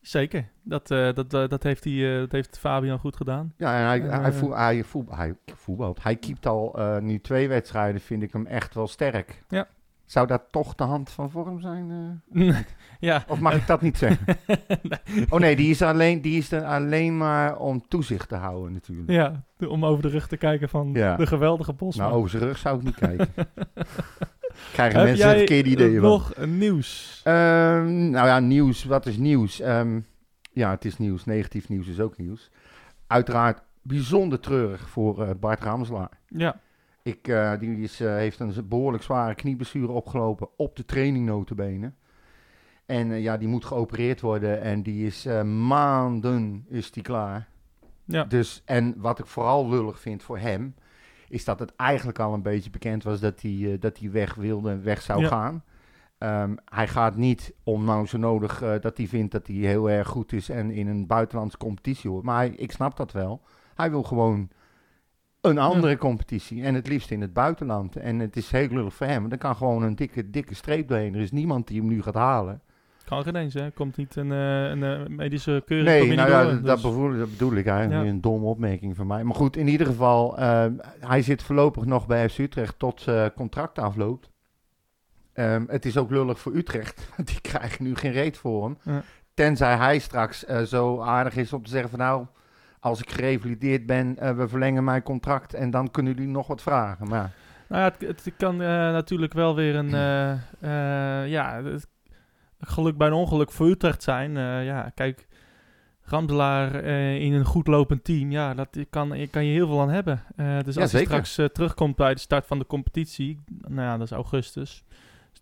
Zeker. Dat, eh, dat, eh, dat, heeft hij, eh, dat heeft Fabian goed gedaan. Ja, en hij, En, hij, voel, hij, voel, hij voetbalt. Hij keept al nu twee wedstrijden, vind ik hem echt wel sterk. Ja. Zou dat toch de hand van vorm zijn? eh? ja. Of mag ik dat niet zeggen? Oh nee, die is, alleen, die is er alleen maar om toezicht te houden natuurlijk. Ja, de- om over de rug te kijken van Ja. de geweldige Bosman. Nou, over zijn rug zou ik niet kijken. Krijgen Heb mensen jij verkeerde ideeën nog een nieuws? Ehm, nou ja, nieuws. Wat is nieuws? Ehm, ja, het is nieuws. Negatief nieuws is ook nieuws. Uiteraard bijzonder treurig voor eh, Bart Ramslaar. Ja, Ik, eh, die is, eh, heeft een behoorlijk zware knieblessure opgelopen op de training notabene. En eh, ja, die moet geopereerd worden en die is maanden is die klaar. ja. Dus, en wat ik vooral lullig vind voor hem, is dat het eigenlijk al een beetje bekend was dat hij, dat hij weg wilde en weg zou Ja. gaan. Ehm, hij gaat niet om nou zo nodig dat hij vindt dat hij heel erg goed is en in een buitenlandse competitie hoort. Maar hij- ik snap dat wel. Hij wil gewoon een andere competitie en het liefst in het buitenland. En het is heel lullig voor hem. Er kan gewoon een dikke, dikke streep doorheen. Er is niemand die hem nu gaat halen. Kan geen eens, hè. Komt niet een, eh, een, eh, medische keuring Nee, nou ja, door, dat, dus- bedoel, dat bedoel ik eigenlijk. Ja. Een domme opmerking van mij. Maar goed, in ieder geval, eh, hij zit voorlopig nog bij FC Utrecht tot zijn contract afloopt. Ehm, het is ook lullig voor Utrecht. want Die krijgen nu geen reet voor hem. Ja. Tenzij hij straks zo aardig is om te zeggen van nou, als ik gerevalideerd ben, eh, we verlengen mijn contract en dan kunnen jullie nog wat vragen. Maar Nou ja, het, het kan eh, natuurlijk wel weer een... eh, ja, het, geluk bij een ongeluk voor Utrecht zijn. Ja, kijk... Ramdelaar eh, in een goed lopend team, ja, dat kan, kan je heel veel aan hebben. Dus Ja, als hij zeker. straks terugkomt bij de start van de competitie, nou ja, dat is augustus.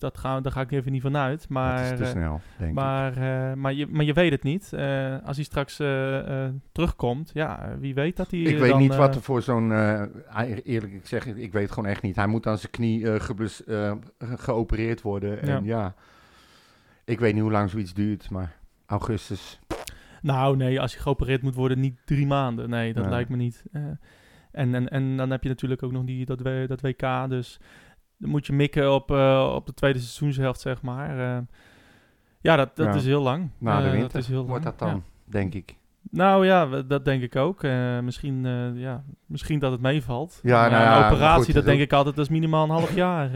Dat gaan, daar ga ik even niet van uit. Maar, dat is te eh, snel, denk ik. Maar, eh, maar, je, maar je weet het niet. Eh, als hij straks terugkomt, ja, wie weet dat hij Ik weet dan, niet wat er voor zo'n. eerlijk ik zeg, ik weet gewoon echt niet. Hij moet aan zijn knie geblus- ge- geopereerd worden. En ja, ik weet niet hoe lang zoiets duurt, maar augustus. Nou, nee, als hij geopereerd moet worden, niet drie maanden. Nee, dat Nee. lijkt me niet. En, en, en dan heb je natuurlijk ook nog die, dat, W- dat WK. Dus dan moet je mikken op, eh, op de tweede seizoenshelft, zeg maar. Eh, ja, dat, dat Ja. is heel lang. Na de Eh, winter dat is heel wordt lang, dat dan, ja. denk ik. Nou ja, dat denk ik ook. Misschien, ja, misschien dat het meevalt. Ja, nou ja, een operatie, goed, dat denk ik altijd, dat is minimaal een half jaar.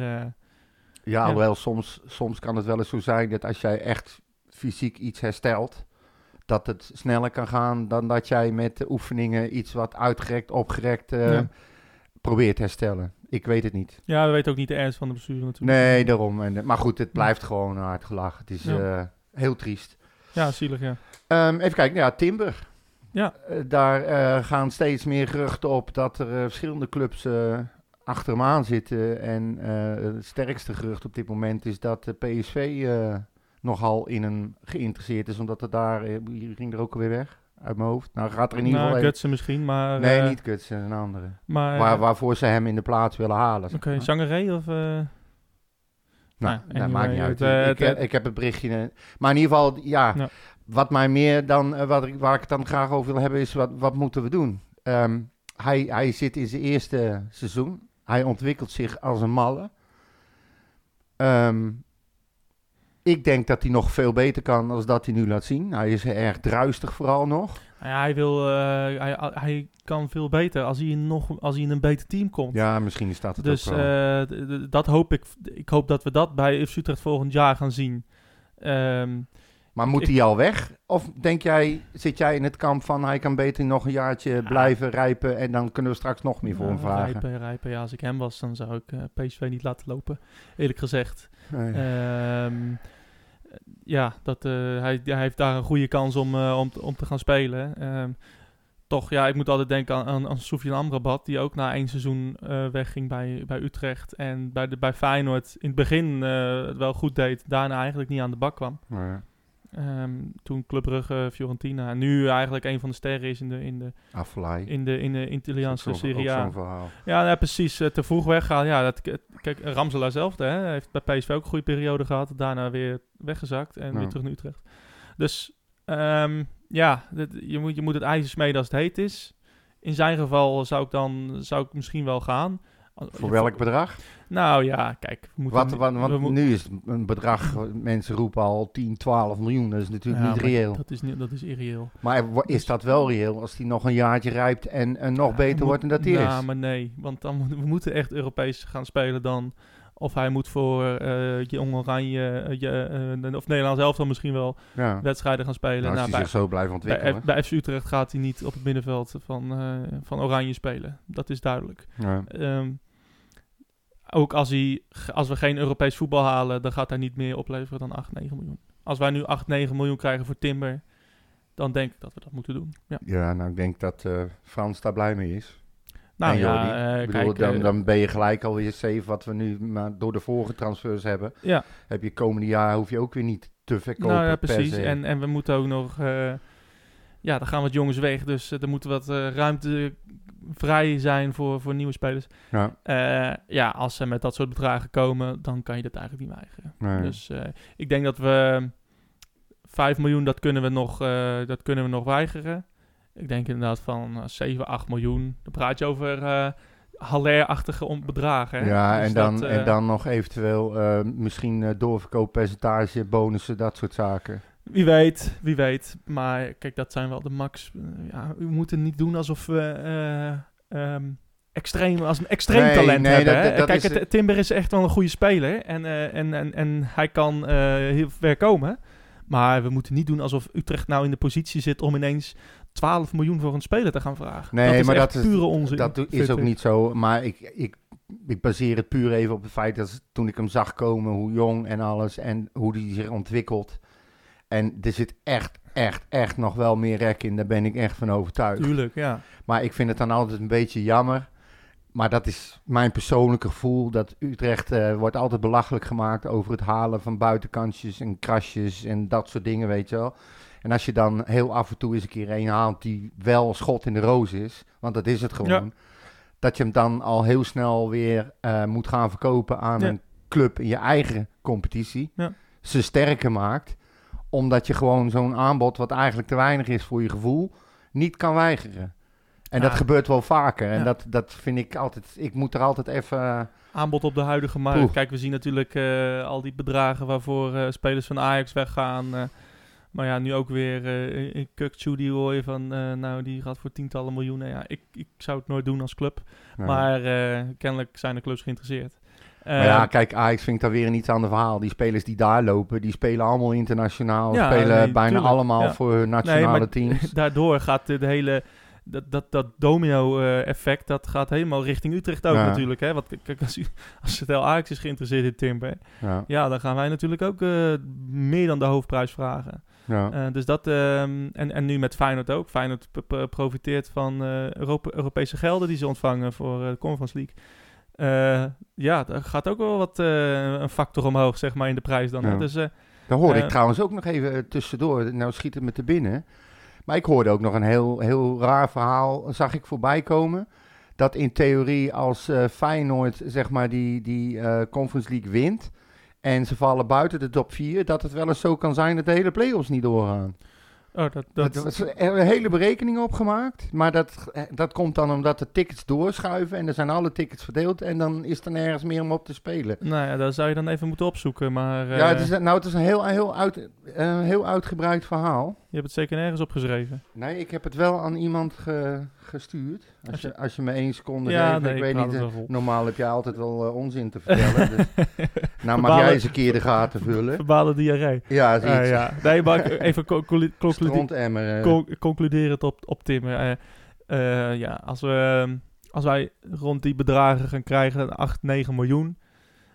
Ja, alhoewel soms, soms kan het wel eens zo zijn dat als jij echt fysiek iets herstelt, dat het sneller kan gaan dan dat jij met de oefeningen iets wat uitgerekt, opgerekt Ja. probeert te herstellen. Ik weet het niet. Ja, we weten ook niet de ernst van de blessure natuurlijk. Nee, daarom. En, eh, maar goed, het blijft gewoon hard gelachen. Het is Ja. eh, heel triest. Ja, zielig, ja. Ehm, even kijken, ja, Timber. Ja. Eh, daar gaan steeds meer geruchten op dat er verschillende clubs achter hem aan zitten. En het sterkste gerucht op dit moment is dat de PSV nogal in hem geïnteresseerd is. Omdat er daar, wie ging er ook alweer weg uit mijn hoofd. Nou gaat er in ieder Nou, geval... Gutsen misschien, maar... nee, eh, niet Kutsen, een andere. Maar, Waar, waarvoor ze hem in de plaats willen halen. Oké, maar. Zangeré of... eh, Nou, Nou, dat maakt niet uit. het, eh, ik, ik heb het berichtje. eh, Maar in ieder geval, ja. Wat mij meer dan. eh, wat ik, waar ik het dan graag over wil hebben, is wat, wat moeten we doen? Ehm, hij, hij zit in zijn eerste seizoen. Hij ontwikkelt zich als een malle. Ehm, ik denk dat hij nog veel beter kan dan dat hij nu laat zien. Hij is erg druistig vooral nog. nou ja, hij, wil, eh, hij, hij kan veel beter als hij, in nog, als hij in een beter team komt. Ja, misschien is dat het dus ook wel. eh, dat hoop ik. Ik hoop dat we dat bij FC Utrecht volgend jaar gaan zien. Ehm, maar moet ik- hij al weg? Of denk jij, zit jij in het kamp van hij kan beter nog een jaartje blijven rijpen en dan kunnen we straks nog meer voor hem ja, vragen? Rijpen, rijpen. Ja, als ik hem was, dan zou ik eh, PSV niet laten lopen. Eerlijk gezegd. Nee. Ehm, ja, dat, eh, hij, hij heeft daar een goede kans om, eh, om, om te gaan spelen. Ehm, toch, ja, ik moet altijd denken aan, aan, aan Amrabat, die ook na één seizoen eh, wegging bij, bij Utrecht. En bij, de, bij Feyenoord in het begin het wel goed deed, daarna eigenlijk niet aan de bak kwam. Ehm, toen Club Brugge, Fiorentina. En nu eigenlijk een van de sterren is in de, in de, Afvallei. in de, in de Italiaanse Serie A. Ja, ja, precies. eh, te vroeg weggaan. Ja, dat, kijk, Ramselaar zelf hè, heeft bij PSV ook een goede periode gehad. Daarna weer weggezakt en weer terug naar Utrecht. Dus ehm, ja, dit- je, moet, je moet het ijzer smeden als het heet is. In zijn geval zou ik dan zou ik misschien wel gaan. Voor welk bedrag? Nou ja, kijk. We moeten, Wat, want we nu is het een bedrag, mensen roepen al 10, 12 miljoen. Dat is natuurlijk Ja, niet reëel. Dat is, niet, dat is irreëel. Maar is dat wel reëel als die nog een jaartje rijpt en, en nog Ja, beter moet- wordt dan dat hij Ja, is? maar nee. Want dan we moeten echt Europees gaan spelen dan. Of hij moet voor eh Jong Oranje, eh, je, eh, of Nederland zelf dan misschien wel Ja. wedstrijden gaan spelen. Nou, als Nou, hij bij, zich zo blijft ontwikkelen. bij, bij FC Utrecht gaat hij niet op het middenveld van, eh, van Oranje spelen. Dat is duidelijk. ja. Ehm, ook als, hij, als we geen Europees voetbal halen, dan gaat hij niet meer opleveren dan 8, 9 miljoen. Als wij nu 8, 9 miljoen krijgen voor Timber, dan denk ik dat we dat moeten doen. Ja. ja, nou ik denk dat eh, Frans daar blij mee is. Nou ja, eh, bedoel, kijk, dan, eh, dan ben je gelijk alweer safe wat we nu maar door de vorige transfers hebben. ja. Heb je komende jaar hoef je ook weer niet te verkopen Nou ja, precies. En, en we moeten ook nog... eh, ja, er gaan wat jongens weg. Dus er moet wat eh, ruimte vrij zijn voor, voor nieuwe spelers. ja, ja, als ze met dat soort bedragen komen, dan kan je dat eigenlijk niet weigeren. nee. Dus ik denk dat we 5 miljoen, dat kunnen we nog, dat kunnen we nog weigeren. Ik denk inderdaad van eh, 7, 8 miljoen. Dan praat je over eh Haller-achtige bedragen. Hè? Ja, Dus en, dan, dat, eh, en dan nog eventueel eh, misschien eh, doorverkooppercentage, bonussen, dat soort zaken. Wie weet, wie weet. Maar kijk, dat zijn wel de max. eh, ja, we moeten niet doen alsof we eh, ehm, extreem, als een extreem Nee, talent nee, hebben. dat- hè. dat- dat kijk, is- het- Timber is echt wel een goede speler. En, eh, en, en, en hij kan eh, heel ver komen. Maar we moeten niet doen alsof Utrecht nou in de positie zit om ineens 12 miljoen voor een speler te gaan vragen. Nee, dat is maar dat is- pure onzin. Dat is ook ik. niet zo, maar ik, ik, ik baseer het puur even op het feit dat toen ik hem zag komen, hoe jong en alles en hoe hij zich ontwikkelt. En er zit echt, echt, echt nog wel meer rek in, daar ben ik echt van overtuigd. Tuurlijk, ja. Maar ik vind het dan altijd een beetje jammer. Maar dat is mijn persoonlijke gevoel. Dat Utrecht eh, wordt altijd belachelijk gemaakt over het halen van buitenkantjes en krasjes en dat soort dingen, weet je wel. En als je dan heel af en toe eens een keer een haalt die wel schot in de roos is, want dat is het gewoon. Dat je hem dan al heel snel weer eh, moet gaan verkopen aan Ja. een club in je eigen competitie. Ja. Ze sterker maakt. Omdat je gewoon zo'n aanbod, wat eigenlijk te weinig is voor je gevoel, niet kan weigeren. En dat gebeurt wel vaker. En Ja. dat, dat vind ik altijd. Ik moet er altijd even. eh, Aanbod op de huidige markt. Poeh. Kijk, we zien natuurlijk eh, al die bedragen waarvoor spelers van Ajax weggaan. Maar ja, nu ook weer eh in Kukcu die hoor je van, eh, nou die gaat voor tientallen miljoenen. Ja, ik, ik zou het nooit doen als club. Maar eh, kennelijk zijn de clubs geïnteresseerd. Maar ja, Eh, kijk, Ajax vind ik daar weer niet aan de verhaal. Die spelers die daar lopen, die spelen allemaal internationaal. Ja, spelen nee, bijna tuurlijk, allemaal ja. voor hun nationale teams. daardoor gaat de, hele... Dat, dat, dat domino-effect, dat gaat helemaal richting Utrecht ook Ja. natuurlijk. Hè? Want kijk, als, als het heel Ajax is geïnteresseerd in Timber... Ja, Ja, dan gaan wij natuurlijk ook meer dan de hoofdprijs vragen. Ja. Eh, dus dat, ehm, en, en nu met Feyenoord ook. Feyenoord profiteert van eh, Europe- Europese gelden die ze ontvangen voor eh, de Conference League. Ja, daar gaat ook wel wat een factor omhoog, zeg maar, in de prijs dan. Ja. Dus Daar hoorde ik trouwens ook nog even tussendoor. Nou schiet het me te binnen. Maar ik hoorde ook nog een heel, heel raar verhaal, zag ik voorbij komen. Dat in theorie als Feyenoord zeg maar die, die Conference League wint... en ze vallen buiten de top 4... dat het wel eens zo kan zijn dat de hele play-offs niet doorgaan. oh, dat, Dat, dat, er een hele berekening opgemaakt. Maar dat, eh, dat komt dan omdat de tickets doorschuiven... en er zijn alle tickets verdeeld... en dan is er nergens meer om op te spelen. nou ja, dat zou je dan even moeten opzoeken. Maar eh, ja, het is, nou, het is een heel, heel, uit, een heel uitgebreid verhaal... je hebt het zeker nergens opgeschreven. Nee, ik heb het wel aan iemand ge- gestuurd. Als Als je- als je me één seconde Ja, nee, ik ik weet niet, eh, normaal heb je altijd wel eh, onzin te vertellen. dus, nou mag jij eens een keer de gaten vullen. Verbale diarree. Ja, zoiets. ja. Nee, maar even conclu- concluderen. Strontemmer. Con- concluderend op, op Tim. ja, als, we, als wij rond die bedragen gaan krijgen, 8, 9 miljoen.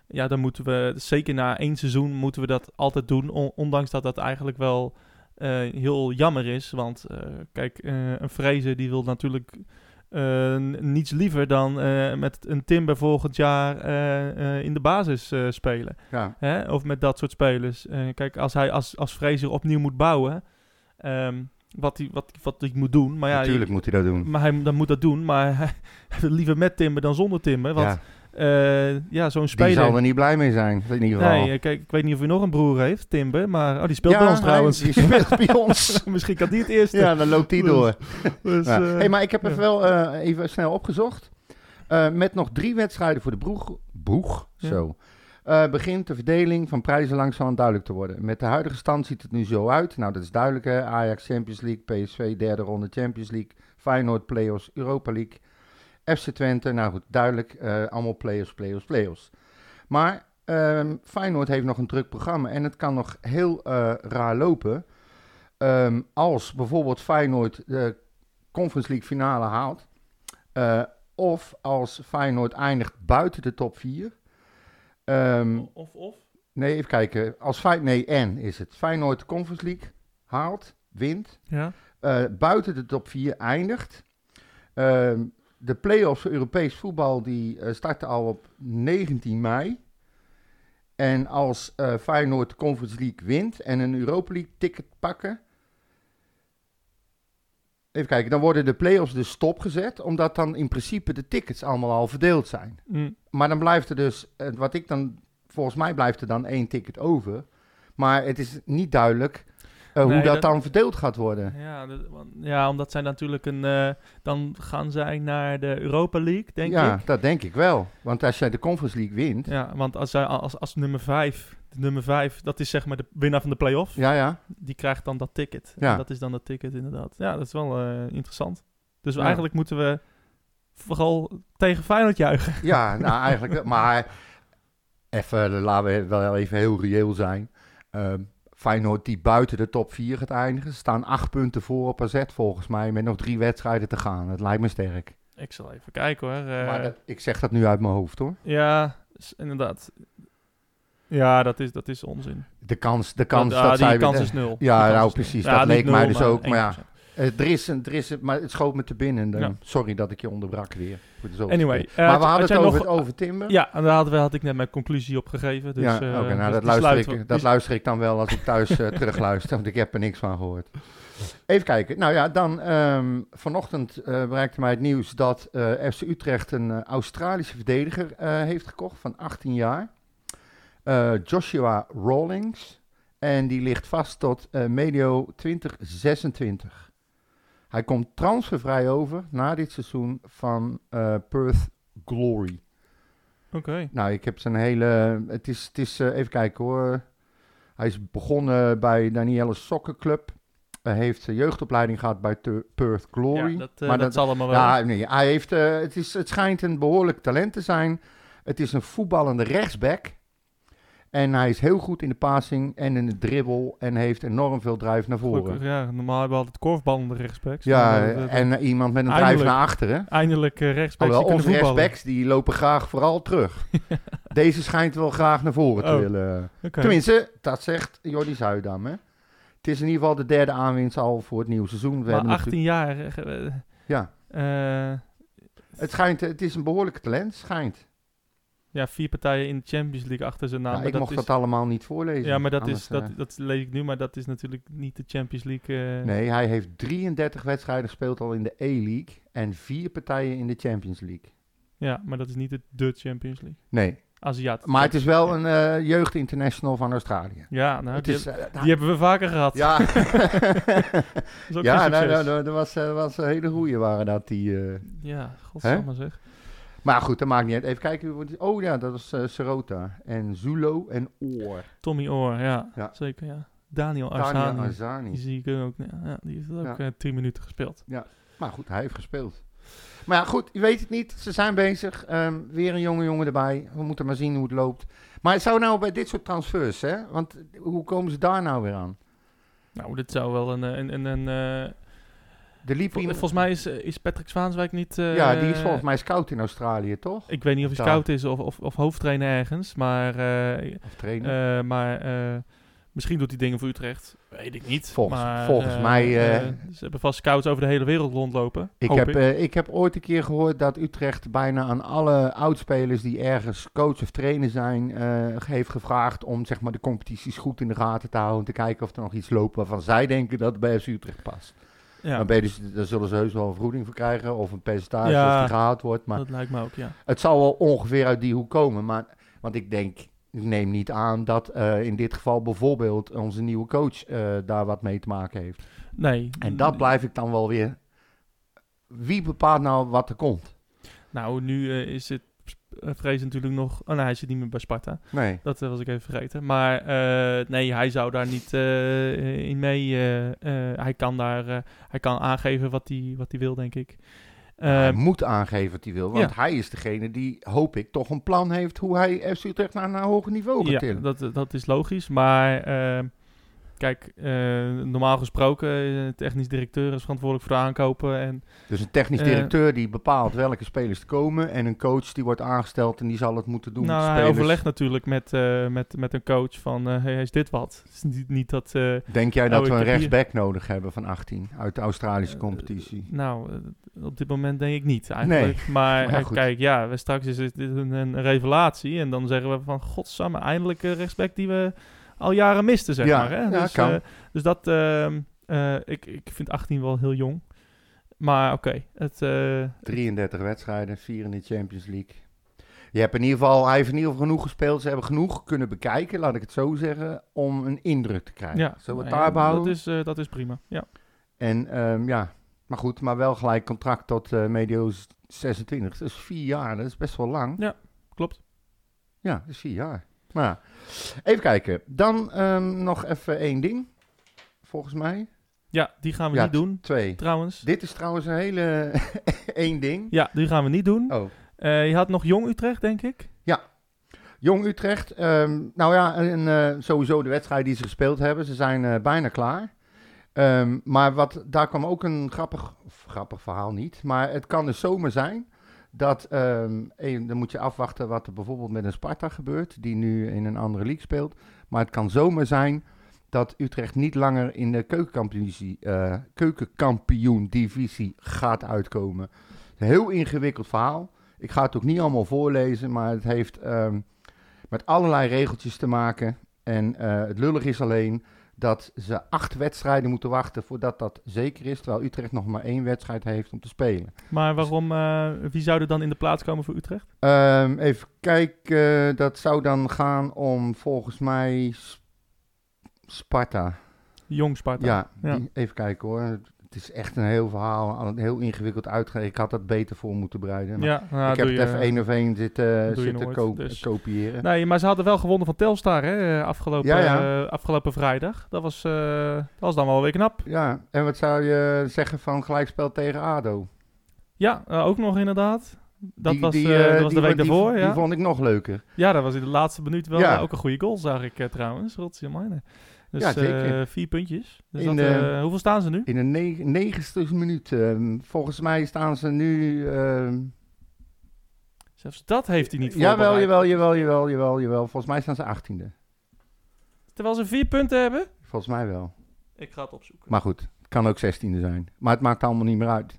Ja, dan moeten we, zeker na één seizoen, moeten we dat altijd doen. on- ondanks dat dat eigenlijk wel heel jammer is. Want eh, kijk, eh, een Vrezen die wil natuurlijk eh, niets liever dan eh, met een Timber volgend jaar eh, eh, in de basis eh, spelen. ja. Hè? Of met dat soort spelers. Eh, kijk, als hij als, als Fraser opnieuw moet bouwen, ehm, wat hij wat, wat hij moet doen. Maar ja, Natuurlijk moet hij dat doen. maar hij dan moet dat doen, maar hij liever met Timber dan zonder Timber. Want ja, ja, ja zo'n die speler... zal er niet blij mee zijn, in ieder geval. Nee, eh, kijk, ik weet niet of hij nog een broer heeft, Timber, maar oh, die speelt Ja, bij ons trouwens. Die speelt bij ons. Misschien kan die het eerste. Ja, dan loopt die door. Dus, Ja. eh, hey, maar ik heb even wel even snel opgezocht. Met nog drie wedstrijden voor de broeg, boeg, zo, begint de verdeling van prijzen langzaam duidelijk te worden. Met de huidige stand ziet het nu zo uit. Nou, dat is duidelijk hè. Ajax Champions League, PSV derde ronde Champions League, Feyenoord Playoffs, Europa League, FC Twente, nou goed, duidelijk, eh, allemaal Playoffs, Playoffs, Playoffs. Maar ehm, Feyenoord heeft nog een druk programma en het kan nog heel eh, raar lopen. Ehm, als bijvoorbeeld Feyenoord de Conference League finale haalt. eh, of als Feyenoord eindigt buiten de top 4. Ehm, Of, of? nee, even kijken. Als Fey nee, en is het. Feyenoord de Conference League haalt, wint. Ja. buiten de top 4 eindigt. De play-offs voor Europees voetbal die eh, starten al op 19 mei. En als eh, Feyenoord de Conference League wint en een Europa League ticket pakken. Even kijken, dan worden de play-offs dus stopgezet, omdat dan in principe de tickets allemaal al verdeeld zijn. Mm, Maar dan blijft er dus, eh, wat ik dan, volgens mij blijft er dan één ticket over. Maar het is niet duidelijk Eh, hoe dat dat- dan verdeeld gaat worden. Ja, dat- ja, omdat zij natuurlijk een... eh, dan gaan zij naar de Europa League, denk ja, ik. dat denk ik wel. Want als jij de Conference League wint, ja, Ja, want als, zij, als, als nummer 5... De nummer 5, dat is zeg maar de winnaar van de play-off. ja, Die krijgt dan dat ticket. Ja. En dat is dan dat ticket inderdaad. Ja, dat is wel eh, interessant. Dus Ja. eigenlijk moeten we vooral tegen Feyenoord juichen. Ja, nou eigenlijk, maar even, laten we wel even heel reëel zijn. Ehm Feyenoord die buiten de top 4 gaat eindigen, staan acht punten voor op AZ volgens mij, met nog drie wedstrijden te gaan. Dat lijkt me sterk. Ik zal even kijken hoor. Eh, maar dat, ik zeg dat nu uit mijn hoofd hoor. Ja, inderdaad. Ja, dat is, dat is onzin. De kans, de kans dat, dat, ah, die zij... kans is nul. Ja, nou precies, Ja, dat leek mij dus ook, maar ja. 1%. Eh, er, is een, er is een, maar het schoot me te binnen. Dan, Ja. Sorry dat ik je onderbrak weer. Anyway. eh, maar had- we hadden had het over, nog- over Timber. Ja, en daar we, had ik net mijn conclusie op gegeven. Dus, ja, eh, nou, dus dat, luister ik, dat luister ik dan wel als ik thuis eh, terugluister, want ik heb er niks van gehoord. Even kijken. Nou ja, dan ehm, vanochtend eh, bereikte mij het nieuws dat eh, FC Utrecht een eh, Australische verdediger eh, heeft gekocht van 18 jaar. Eh, Joshua Rawlings. En die ligt vast tot eh, medio 2026. Hij komt transfervrij over na dit seizoen van eh, Perth Glory. Oké. Nou, ik heb zijn hele. Het is, het is eh, even kijken hoor. Hij is begonnen bij Danielle Soccer Club. Hij heeft een jeugdopleiding gehad bij Perth Glory. Ja, dat, eh, Maar dat, zal allemaal wel. Ja, nee, hij heeft, het, is, het schijnt een behoorlijk talent te zijn. Het is een voetballende rechtsback. En hij is heel goed in de passing en in de dribbel. En heeft enorm veel drive naar voren. Gelukkig, ja, normaal hebben we altijd korfballende rechtsbacks. Ja, eh, en eh, iemand met een drive Eindelijk. naar achteren. Eindelijk uh, rechtsbacks Alhoewel, onze rechtsbacks die lopen graag vooral terug. Deze schijnt wel graag naar voren te Oh. willen. Tenminste, dat zegt Jordi Zuidam. Hè? Het is in ieder geval de derde aanwinst al voor het nieuwe seizoen. We Maar hebben 18 jaar... eh, eh, Ja. eh, Het, schijnt, het is een behoorlijk talent, schijnt. Ja, vier partijen in de Champions League achter zijn naam. Ja, maar ik dat mocht is, dat allemaal niet voorlezen. Ja, maar dat, Anders, is, dat, eh, dat lees ik nu, maar dat is natuurlijk niet de Champions League. eh, Nee, hij heeft 33 wedstrijden gespeeld al in de E-League. En vier partijen in de Champions League. Ja, maar dat is niet de, de Champions League. Nee, Aziat. maar het is wel een eh jeugd-international van Australië. Ja, nou, die, is, heb- die hebben we vaker gehad. ja, Dat is ook ja nou, nou, nou, dat was, was een hele goeie waren dat die... Ja, godsamme zeg. Maar goed, dat maakt niet uit. Even kijken. Oh ja, dat is eh Serota. En Zulo en Oor. Tommy Oor, ja, Ja. zeker, ja. Daniel Daniel Arzani, die Arzani. zie ik ook. Ja, ja, die heeft ook Ja. eh, 10 minuten gespeeld. Maar goed, hij heeft gespeeld. Maar ja, goed, je weet het niet. Ze zijn bezig. Ehm, weer een jonge jongen erbij. We moeten maar zien hoe het loopt. Maar het zou nou bij dit soort transfers, hè? Want hoe komen ze daar nou weer aan? Nou, dit zou wel een... eh, een, een, een De liep vol- iemand- volgens mij is, eh, is Patrick Zwaanswijk niet... eh, ja, die is volgens mij scout in Australië, toch? Ik weet niet of hij scout is of, of, of hoofdtrainer ergens, maar... eh, Of trainer. maar misschien doet hij dingen voor Utrecht. Weet ik niet. Volgens- maar, volgens mij, ze hebben vast scouts over de hele wereld rondlopen. ik, heb, ik. ik heb ooit een keer gehoord dat Utrecht bijna aan alle oudspelers die ergens coach of trainer zijn, heeft gevraagd om zeg maar, de competities goed in de gaten te houden. En te kijken of er nog iets loopt waarvan zij denken dat het bij FC Utrecht past. Ja, Dan ben je dus, daar zullen ze heus wel een vergoeding voor krijgen of een percentage Ja. als die gehaald wordt. Maar dat lijkt me ook, ja. het zal wel ongeveer uit die hoek komen. Maar, want ik denk, ik neem niet aan dat eh, in dit geval bijvoorbeeld onze nieuwe coach eh, daar wat mee te maken heeft. Nee. En dat blijf ik dan wel weer. Wie bepaalt nou wat er komt? Nou, nu eh, is het Vrees natuurlijk nog... Oh nee, hij zit niet meer bij Sparta. Nee. Dat eh, was ik even vergeten. Maar eh, nee, hij zou daar niet eh, in mee... eh, eh, hij, kan daar, eh, hij kan aangeven wat hij, wat hij wil, denk ik. hij Eh, moet aangeven wat hij wil. Want ja. hij is degene die, hoop ik, toch een plan heeft hoe hij FC Utrecht naar een hoger niveau gaat ja, tillen. dat, dat is logisch. Maar eh, kijk, eh, normaal gesproken, eh, de technisch directeur is verantwoordelijk voor de aankopen. En Dus een technisch Eh, directeur die bepaalt welke spelers er komen. En een coach die wordt aangesteld en die zal het moeten doen. nou, met hij overlegt natuurlijk met, eh, met, met een coach van, eh hey, is dit wat? Is niet, niet dat... eh, Denk jij dat ik we een hier- rechtsback nodig hebben van 18 uit de Australische Eh, competitie? Nou, eh, op dit moment denk ik niet eigenlijk. Maar, Maar ja, eh, kijk, ja, we, straks is het een, een revelatie. En dan zeggen we van, godsamme, eindelijk een rechtsback die we al jaren misten, zeg Ja, maar. Hè? ja, dus, kan. eh, dus dat, ehm, eh, ik, ik vind 18 wel heel jong. Maar oké, het... eh, 33 wedstrijden, 4 in de Champions League. Je hebt in ieder geval, hij heeft in ieder geval genoeg gespeeld. Ze hebben genoeg kunnen bekijken, laat ik het zo zeggen, om een indruk te krijgen. Ja, Zullen we het daar behouden? Dat is, eh, dat is prima. Ja. En ehm, ja, maar goed, maar wel gelijk contract tot eh medio 26. Dat is vier jaar, dat is best wel lang. Ja, klopt. Ja, dat is vier jaar. Maar ja. even kijken. Dan ehm, nog even één ding, volgens mij. Ja, die gaan we Ja, niet doen, Twee. trouwens. Dit is trouwens een hele één ding. Ja, die gaan we niet doen. Oh. Eh, je had nog Jong Utrecht, denk ik. Jong Utrecht, ehm, nou ja, en, eh, sowieso de wedstrijd die ze gespeeld hebben. Ze zijn eh, bijna klaar. Ehm, maar wat, daar kwam ook een grappig, grappig verhaal niet. Maar het kan dus zomaar zijn dat, eh, dan moet je afwachten wat er bijvoorbeeld met een Sparta gebeurt. Die nu in een andere league speelt. Maar het kan zomaar zijn dat Utrecht niet langer in de eh keukenkampioen-divisie gaat uitkomen. Een heel ingewikkeld verhaal. Ik ga het ook niet allemaal voorlezen, maar het heeft ehm, met allerlei regeltjes te maken. En eh, het lullig is alleen dat ze acht wedstrijden moeten wachten voordat dat zeker is. Terwijl Utrecht nog maar één wedstrijd heeft om te spelen. Maar waarom, eh, wie zou er dan in de plaats komen voor Utrecht? Ehm, even kijken, dat zou dan gaan om volgens mij Sparta. Jong Sparta. Ja, Ja. die- even kijken hoor. Het is echt een heel verhaal, al- heel ingewikkeld uitgegeven. Ik had dat beter voor moeten bereiden. maar Ja, nou, ik heb het je- even één of één zitten, zitten nooit, ko- dus. kopiëren. Nee, maar ze hadden wel gewonnen van Telstar hè, afgelopen, Ja, ja. eh, afgelopen vrijdag. Dat was, eh, dat was dan wel weer knap. Ja, en wat zou je zeggen van gelijkspel tegen ADO? Ja, eh, ook nog inderdaad. Dat Die- was, die, dat was de die- week die- daarvoor, Die ja. vond ik nog leuker. Ja, dat was in de laatste minuut wel Ja. ook een goede goal, zag ik trouwens. Rotsje Mine. Dus Ja, zeker. eh, vier puntjes. Dus In dat, de- eh, hoeveel staan ze nu? In de neg- negenste minuut. ehm, volgens mij staan ze nu... ehm, Zelfs dat heeft hij niet jawel, voorbereid. jawel, jawel, jawel, jawel, jawel. Volgens mij staan ze achttiende. Terwijl ze vier punten hebben? Volgens mij wel. Ik ga het opzoeken. Maar goed, het kan ook zestiende zijn. Maar het maakt allemaal niet meer uit.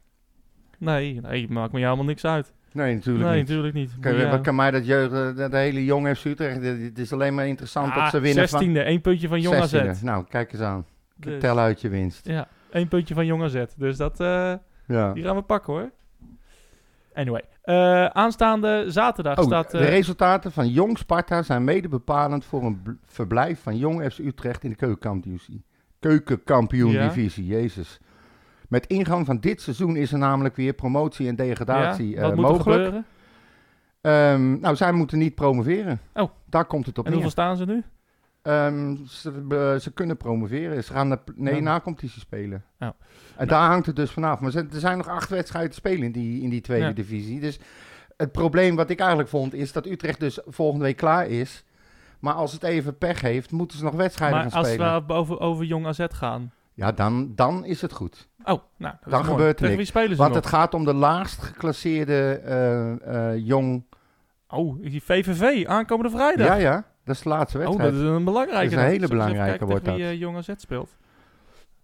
Nee, nee, maakt me helemaal niks uit. Nee, natuurlijk nee, niet. natuurlijk niet. Ja. Wat kan mij dat jeugd, eh, dat hele jong FC Utrecht, het is alleen maar interessant dat Ah, ze winnen 16e, één puntje van Jong AZ. 16e. Nou, kijk eens aan. Dus- Tel uit je winst. Ja, één puntje van Jong AZ. Dus dat, eh, Ja. die gaan we pakken hoor. Anyway, eh, aanstaande zaterdag Oh, staat... de eh, resultaten van Jong Sparta zijn mede bepalend voor een bl- verblijf van Jong FC Utrecht in de keukenkampioen. Keukenkampioen-divisie, jezus. Met ingang van dit seizoen is er namelijk weer promotie en degradatie ja, eh, wat moet er mogelijk. gebeuren? Ehm, nou, zij moeten niet promoveren. Oh. Daar komt het op En neer. hoeveel staan ze nu? Ehm, ze, kunnen promoveren. Ze gaan de, nee, Ja. na competitie spelen. Ja. En daar hangt het dus vanaf. Maar ze- er zijn nog acht wedstrijden te spelen in die, in die tweede Ja. divisie. Dus het probleem wat ik eigenlijk vond, is dat Utrecht dus volgende week klaar is. Maar als het even pech heeft, moeten ze nog wedstrijden Maar gaan als spelen. we over, over Jong AZ gaan... Ja, dan, dan is het goed. Oh, nou, dat Dan gebeurt er niks. Want nog? het gaat om de laagst geclasseerde eh, eh, Jong... Oh, die VVV, aankomende vrijdag. Ja, ja. Dat is de laatste oh, wedstrijd. dat is een belangrijke. Dat is een hele belangrijke, wordt tegen wie dat. eh, Jong AZ speelt.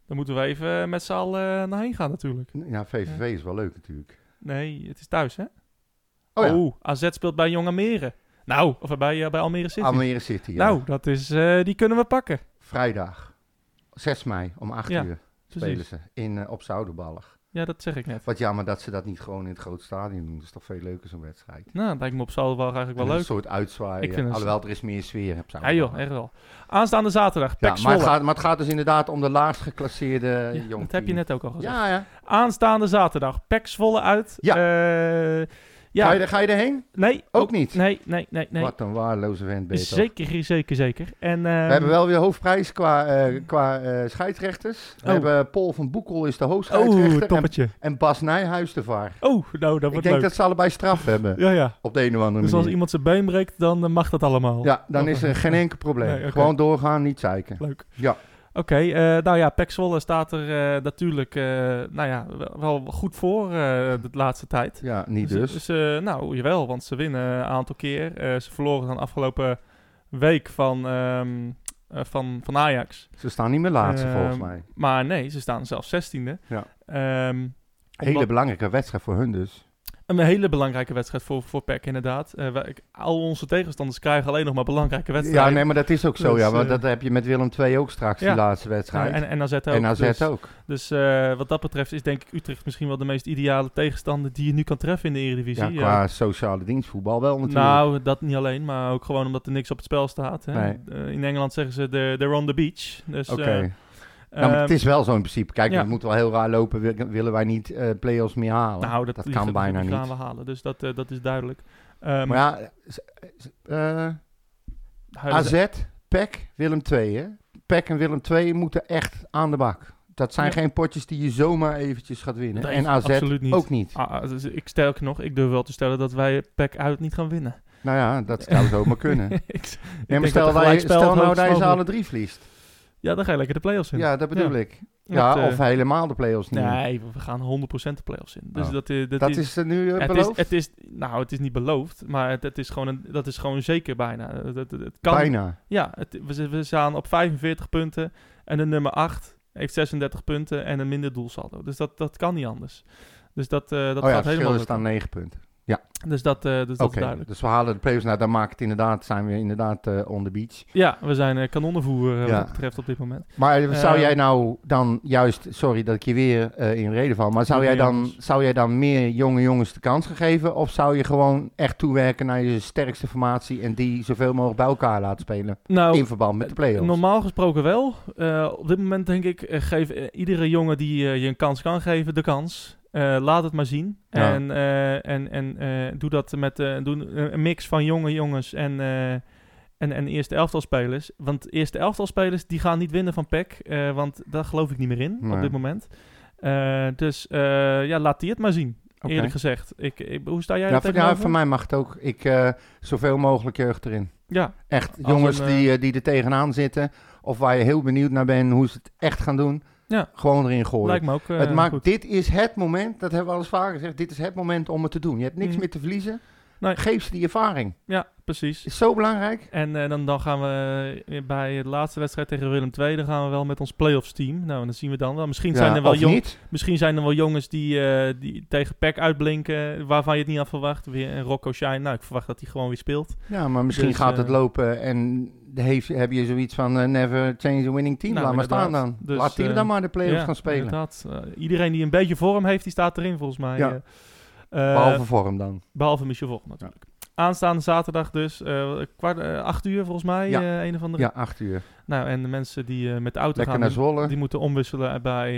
Dan moeten we even met z'n allen naar heen gaan natuurlijk. Ja, VVV is wel leuk natuurlijk. Nee, het is thuis hè? Oh ja, Oh, AZ speelt bij Jong Almere. Nou, of bij, bij Almere City. Almere City. Ja. Nou, dat is, die kunnen we pakken. Vrijdag, 6 mei om 8 Ja, uur spelen Precies. ze in, eh, op Zouderballig. Ja, dat zeg ik net. Wat jammer dat ze dat niet gewoon in het grote stadion doen. Dat is toch veel leuker zo'n wedstrijd. Nou, dat lijkt me op wel eigenlijk wel leuk. Een soort uitzwaaien. Alhoewel, er is meer sfeer op Ja Zouderballig. joh, echt wel. Aanstaande zaterdag, Ja, maar, het gaat, maar het gaat dus inderdaad om de laagst geclasseerde Ja, jong dat heb je net ook al gezegd. Ja, ja. Aanstaande zaterdag, Pek Zwolle uit. Ja. Eh, ja. Ga, je, ga je erheen? Nee, Ook niet? Nee, nee, nee, nee. Wat een waardeloze vent ben je toch. Zeker, zeker, zeker. En, We ehm, hebben wel weer hoofdprijs qua, eh, qua eh, scheidsrechters. We Oh. hebben Paul van Boekel is de Oh, hoofdscheidsrechter. en, toppetje. en Bas Nijhuis de VAR. Oh, nou, dat Ik wordt denk leuk. dat ze allebei straf hebben. Ja, ja. Op de een of andere Dus als manier. iemand zijn been breekt, dan eh, mag dat allemaal. Ja, dan is er geen enkel probleem. Nee. Gewoon doorgaan, niet zeiken. Leuk. Ja. Oké, eh, nou ja, Pek Zwolle staat er eh, natuurlijk eh, nou ja, wel, goed voor de laatste tijd. Ja, niet dus. Dus, nou, jawel, want ze winnen een aantal keer. Ze verloren dan afgelopen week van, ehm, eh, van, van Ajax. Ze staan niet meer laatste Ehm, volgens mij. Maar nee, ze staan zelfs zestiende. Ja. Ehm, Hele omdat- belangrijke wedstrijd voor hun dus. Een hele belangrijke wedstrijd voor, voor PEC, inderdaad. Eh, wij- al onze tegenstanders krijgen alleen nog maar belangrijke wedstrijden. Ja, nee, maar dat is ook zo. Dus, ja, want eh, dat heb je met Willem II ook straks, Ja. die laatste Ja, wedstrijd. en, en AZ ook. en AZ dus, ook. Dus eh, wat dat betreft is denk ik Utrecht misschien wel de meest ideale tegenstander die je nu kan treffen in de Eredivisie. Ja, qua sociale dienstvoetbal wel natuurlijk. Nou, dat niet alleen, maar ook gewoon omdat er niks op het spel staat. Hè. Nee. In Engeland zeggen ze de they're on the beach. Dus, Oké. Nou, maar het ehm, is wel zo in principe. Kijk, ja. het moet wel heel raar lopen. wil- Willen wij niet eh play-offs meer halen? nou, dat, dat kan bijna niet. gaan we halen, dus dat, eh, dat is duidelijk. Ehm, Maar ja, huilen- AZ, PEC, Willem II. Hè? PEC en Willem II moeten echt aan de bak. Dat zijn Ja. geen potjes die je zomaar eventjes gaat winnen. En AZ niet. ook niet. Ah, dus ik stel nog, ik durf wel te stellen dat wij PEC uit niet gaan winnen. Nou ja, dat zou zomaar kunnen. ik, Nee, denk maar dat stel, dat stel nou dat je ze alle drie verliest. Ja, dan ga je lekker de play-offs in. Ja, dat bedoel Ja. ik. Ja, Dat, eh, of helemaal de play-offs niet. Nee, we gaan 100% de play-offs in. Dus Oh. dat, eh, dat, dat is, is er nu eh, het is, het is, nou, het is niet beloofd, maar het, het is gewoon een, dat is gewoon zeker bijna. Het, het, het kan, Bijna. Ja, we, we staan op 45 punten en de nummer 8 heeft 36 punten en een minder doelsaldo. Dus dat, dat kan niet anders. Dus dat, eh, dat oh ja, gaat helemaal lukken. dan 9 punten. Dus dat, eh, dus dat is duidelijk. dus we halen de play-offs. Nou, dan maakt het inderdaad, zijn we inderdaad eh, on the beach. Ja, we zijn eh, kanonnenvoer wat Ja. betreft op dit moment. Maar zou jij nou dan juist, sorry dat ik je weer in reden val, maar zou jij, dan, zou jij dan meer jonge jongens de kans gaan geven? Of zou je gewoon echt toewerken naar je sterkste formatie en die zoveel mogelijk bij elkaar laten spelen? Nou, in verband met de play-offs. Normaal gesproken wel. Op dit moment denk ik, geef iedere jongen die je een kans kan geven, de kans. Eh, laat het maar zien. Ja. En, eh, en, en eh, doe dat met eh, doe een mix van jonge jongens en, eh, en, en eerste elftal spelers. Want eerste elftal spelers die gaan niet winnen van PEC. eh, want daar geloof ik niet meer in Nee. op dit moment. Eh, dus eh, ja, laat die het maar zien. Eerlijk gezegd. Ik, ik, hoe sta jij Ja, voor, ja, voor mij mag het ook. Ik, eh, zoveel mogelijk jeugd erin. Ja, Echt, jongens een, die, eh, die er tegenaan zitten. Of waar je heel benieuwd naar bent hoe ze het echt gaan doen. Ja. Gewoon erin gooien. lijkt me ook eh, het maakt, goed. dit is het moment, dat hebben we al eens vaker gezegd. Dit is het moment om het te doen. Je hebt niks Mhm. meer te verliezen. Nee. Geef ze die ervaring. Ja, precies. is zo belangrijk. En eh, dan, dan gaan we eh, bij de laatste wedstrijd tegen Willem II, dan gaan we wel met ons playoffs team. Nou, dat zien we dan wel. Misschien, zijn, er wel jong, niet. misschien zijn er wel jongens die, eh, die tegen PEC uitblinken, waarvan je het niet had verwacht. Weer een Rocco Shine. Nou, ik verwacht dat hij gewoon weer speelt. Ja, maar misschien Dus, gaat het lopen en heeft, heb je zoiets van never change a winning team. Nou, Laat maar staan dan. Dus, Laat die dan maar de play-offs Ja, gaan spelen. inderdaad. Iedereen die een beetje vorm heeft, die staat erin volgens mij. Ja. Eh. Eh, Behalve vorm dan. behalve Michel Vogt natuurlijk. Aanstaande zaterdag dus, eh, kwart, eh, acht uur volgens mij, Ja. een of andere. Ja, acht uur. Nou, en de mensen die met de auto Lekker gaan, naar die- Zwolle. Die moeten omwisselen bij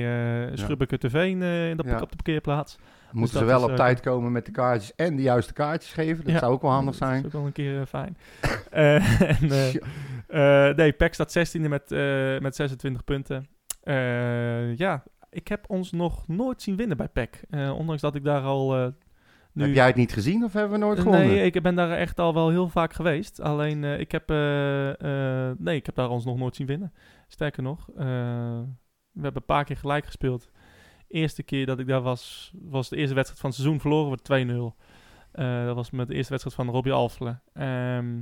eh Schubbeke eh, in de, op de parkeerplaats. Moeten dat ze wel is, op tijd komen met de kaartjes en de juiste kaartjes geven. Dat Ja. zou ook wel handig Dat zijn. is ook wel een keer fijn. Eh, en, nee, PEC staat 16e met, met 26 punten. Ja, ik heb ons nog nooit zien winnen bij PEC. Eh, ondanks dat ik daar al eh, nu... Heb jij het niet gezien of hebben we nooit gewonnen? Nee, ik ben daar echt al wel heel vaak geweest. Alleen, eh, ik heb... eh, eh, nee, ik heb daar ons nog nooit zien winnen. Sterker nog, eh, we hebben een paar keer gelijk gespeeld. Eerste keer dat ik daar was, was de eerste wedstrijd van het seizoen. Verloren we 2-0. Eh, dat was met de eerste wedstrijd van Robbie Alfle. Ehm,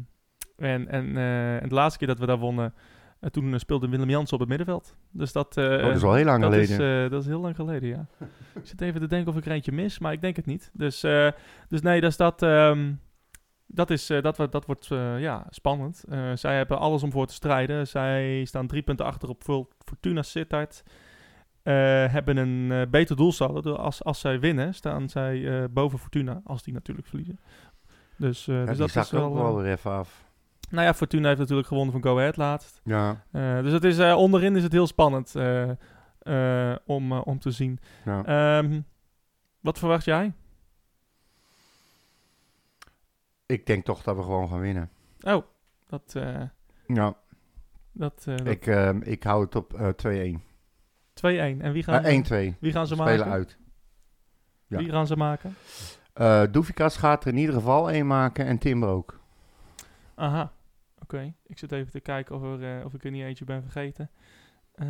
en, en, eh, en de laatste keer dat we daar wonnen... eh, toen eh, speelde Willem Jansen op het middenveld. Dus dat... eh, oh, dat is wel heel lang dat geleden. is, eh, dat is heel lang geleden, ja. ik zit even te denken of ik er eentje mis, maar ik denk het niet. Dus, dus nee, dus dat, ehm, dat, is, dat, wordt- dat wordt ja, spannend. Zij hebben alles om voor te strijden. Zij staan drie punten achter op Fortuna Sittard. Hebben een beter doelsaldo. Dus Als, als zij winnen, staan zij boven Fortuna. Als die natuurlijk verliezen. Dus, ja, dus die dat is wel... ook wel weer even af. Nou ja, Fortuna heeft natuurlijk gewonnen van Go Ahead laatst. Ja, Eh, dus het is, eh, onderin is het heel spannend eh, om, om te zien. ja. Ehm, wat verwacht jij? ik denk toch dat we gewoon gaan winnen. Oh, dat... Ja, dat, dat- ik, ehm, ik hou het op eh 2-1. 2-1. En wie gaan, Eh, 1-2. wie gaan ze Spelen maken? uit. Ja. Wie gaan ze maken? Eh Doefikas gaat er in ieder geval één maken en Timber ook. Aha, oké. Ik zit even te kijken of, er, eh, of ik er niet eentje ben vergeten. Eh,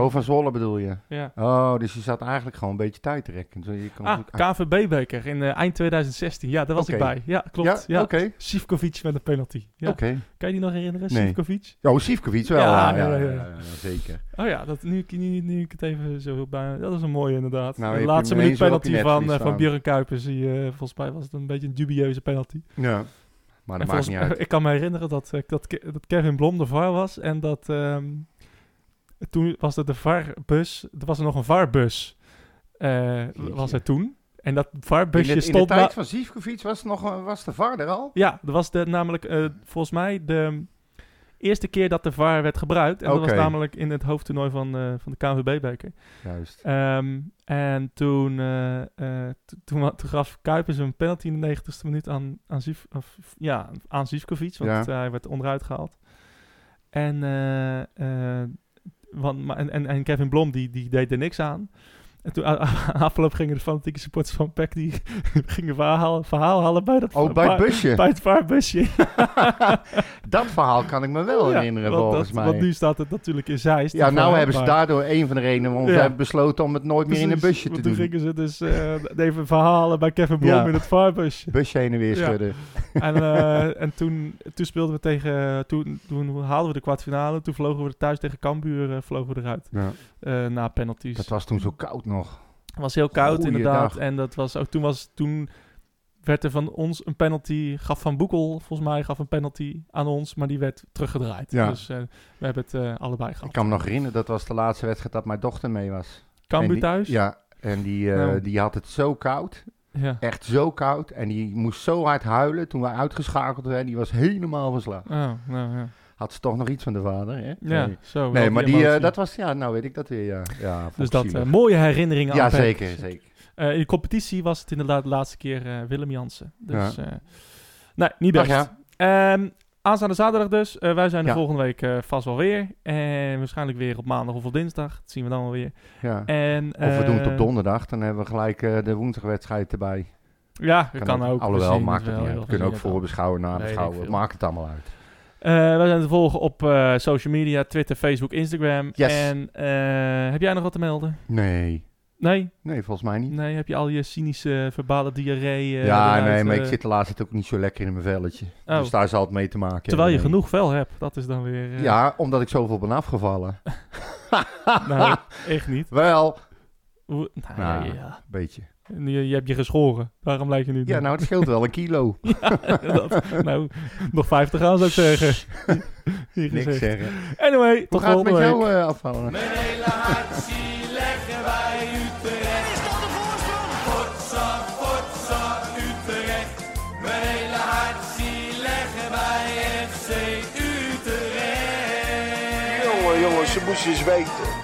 Oh, van Zwolle bedoel je? Ja. Oh, dus je zat eigenlijk gewoon een beetje tijd te rekken. Zo, je kon Ah, KVB-beker in eh, eind 2016. Ja, daar was ik bij. Ja, klopt. Ja, Ja, oké. Sivkovic met een penalty. Ja. Oké. Kan je die nog herinneren, Nee. Sivkovic? Oh, Sivkovic wel. Ja, Ja, zeker. Oh ja, dat, nu, ik- nu, nu ik het even zo bij... Dat is een mooie inderdaad. Nou, de laatste minuut penalty van, van. Björn Kuipers. Die, volgens mij was het een beetje een dubieuze penalty. Ja. Maar dat maakt niet uit. Ik kan me herinneren dat, eh, dat, dat Kevin Blom de VAR was. En dat ehm, toen was er de VAR-bus. Er was er nog een VAR-bus. eh, was er toen. En dat VAR-busje in de stond... tijd van Sivkovic was, nog, was de VAR er al? Ja, dat was de, namelijk eh, volgens mij de eerste keer dat de VAR werd gebruikt. En dat was namelijk in het hoofdtoernooi van, eh, van de KNVB-beker. Juist. Ehm, en toen, t- toen, toen gaf Kuipers een penalty in de 90ste minuut aan, aan, of, ja, aan Zivkovic, want Ja. hij werd onderuit gehaald. En, want, maar, en, en, en Kevin Blom die, die deed er niks aan. En toen afgelopen gingen de fanatieke supporters van PEC die gingen verhaal, verhaal halen bij dat Oh, bij het busje. bij het vaarbusje. dat verhaal kan ik me wel Ja, herinneren, want volgens dat- mij. Want nu staat het natuurlijk in Zeist. ja, nou hebben ze daardoor een van de redenen waarom ze hebben besloten om het nooit meer in een busje te want Toen doen. gingen ze dus eh, even verhalen bij Kevin Blom Ja. in het vaarbusje. Busje heen en weer schudden. En, eh, en toen, toen speelden we tegen... Toen, toen haalden we de kwartfinale. Toen vlogen we thuis tegen Cambuur eh, vlogen we eruit. Ja. na penalties. Dat was toen zo koud nog. Het was heel koud Goeiedag. inderdaad. En dat was ook, toen, was, toen werd er van ons een penalty... Gaf Van Boekel, volgens mij, gaf een penalty aan ons. Maar die werd teruggedraaid. Ja. Dus eh, we hebben het eh, allebei gehad. Ik kan me nog herinneren, dat was de laatste wedstrijd dat mijn dochter mee was. Cambuur die- thuis? Ja, en die, eh, Nou. die had het zo koud. Ja. Echt zo koud. En die moest zo hard huilen toen we uitgeschakeld werden. Die was helemaal verslagen. Oh, nou ja. Had ze toch nog iets van de vader, hè? Ja, Nee, zo. nee maar die, eh, dat was, ja, nou weet ik dat weer, ja. ja Dus dat, eh, mooie herinneringen Ja, aan zeker, zeker. Eh, in de competitie was het inderdaad de laatste keer Willem Jansen. Dus, Ja. nee, niet Ach best. ja, Ehm, aanstaande zaterdag dus. Wij zijn Ja. volgende week vast wel weer. En waarschijnlijk weer op maandag of op dinsdag. Dat zien we dan wel weer. ja. En, Of we doen het op donderdag, dan hebben we gelijk de woensdagwedstrijd erbij. Ja, dat kan, ook. We Alhoewel, maakt het wel niet uit. We kunnen ook voorbeschouwen, nabeschouwen. veel. maakt het allemaal uit. Eh, wij zijn te volgen op eh, social media. Twitter, Facebook, Instagram. Yes. En eh, heb jij nog wat te melden? Nee, Nee? nee, volgens mij niet. Nee, heb je al je cynische verbale diarree ja, eruit, nee, maar ik zit de laatste tijd ook niet zo lekker in mijn velletje. Oh. Dus daar zal het mee te maken Terwijl je nee. genoeg vel hebt. Dat is dan weer... Ja, omdat ik zoveel ben afgevallen. Nou, echt niet. Wel, nou, Nou. ja. een beetje. Je, je hebt je geschoren. Daarom lijkt je nu... Ja, nou, het scheelt wel een kilo. dat, nou, nog 50 aan zou ik zeggen. Hier Niks gezegd. zeggen. Anyway, Hoe tot gaat het met jou eh, afvallen? Mijn hele hart zie leggen wij Utrecht. Is dat de voorsprong? Potsa, potsa, Utrecht. Mijn hele hart zie leggen wij FC Utrecht. Jongen, jongens, ze moesten eens weten.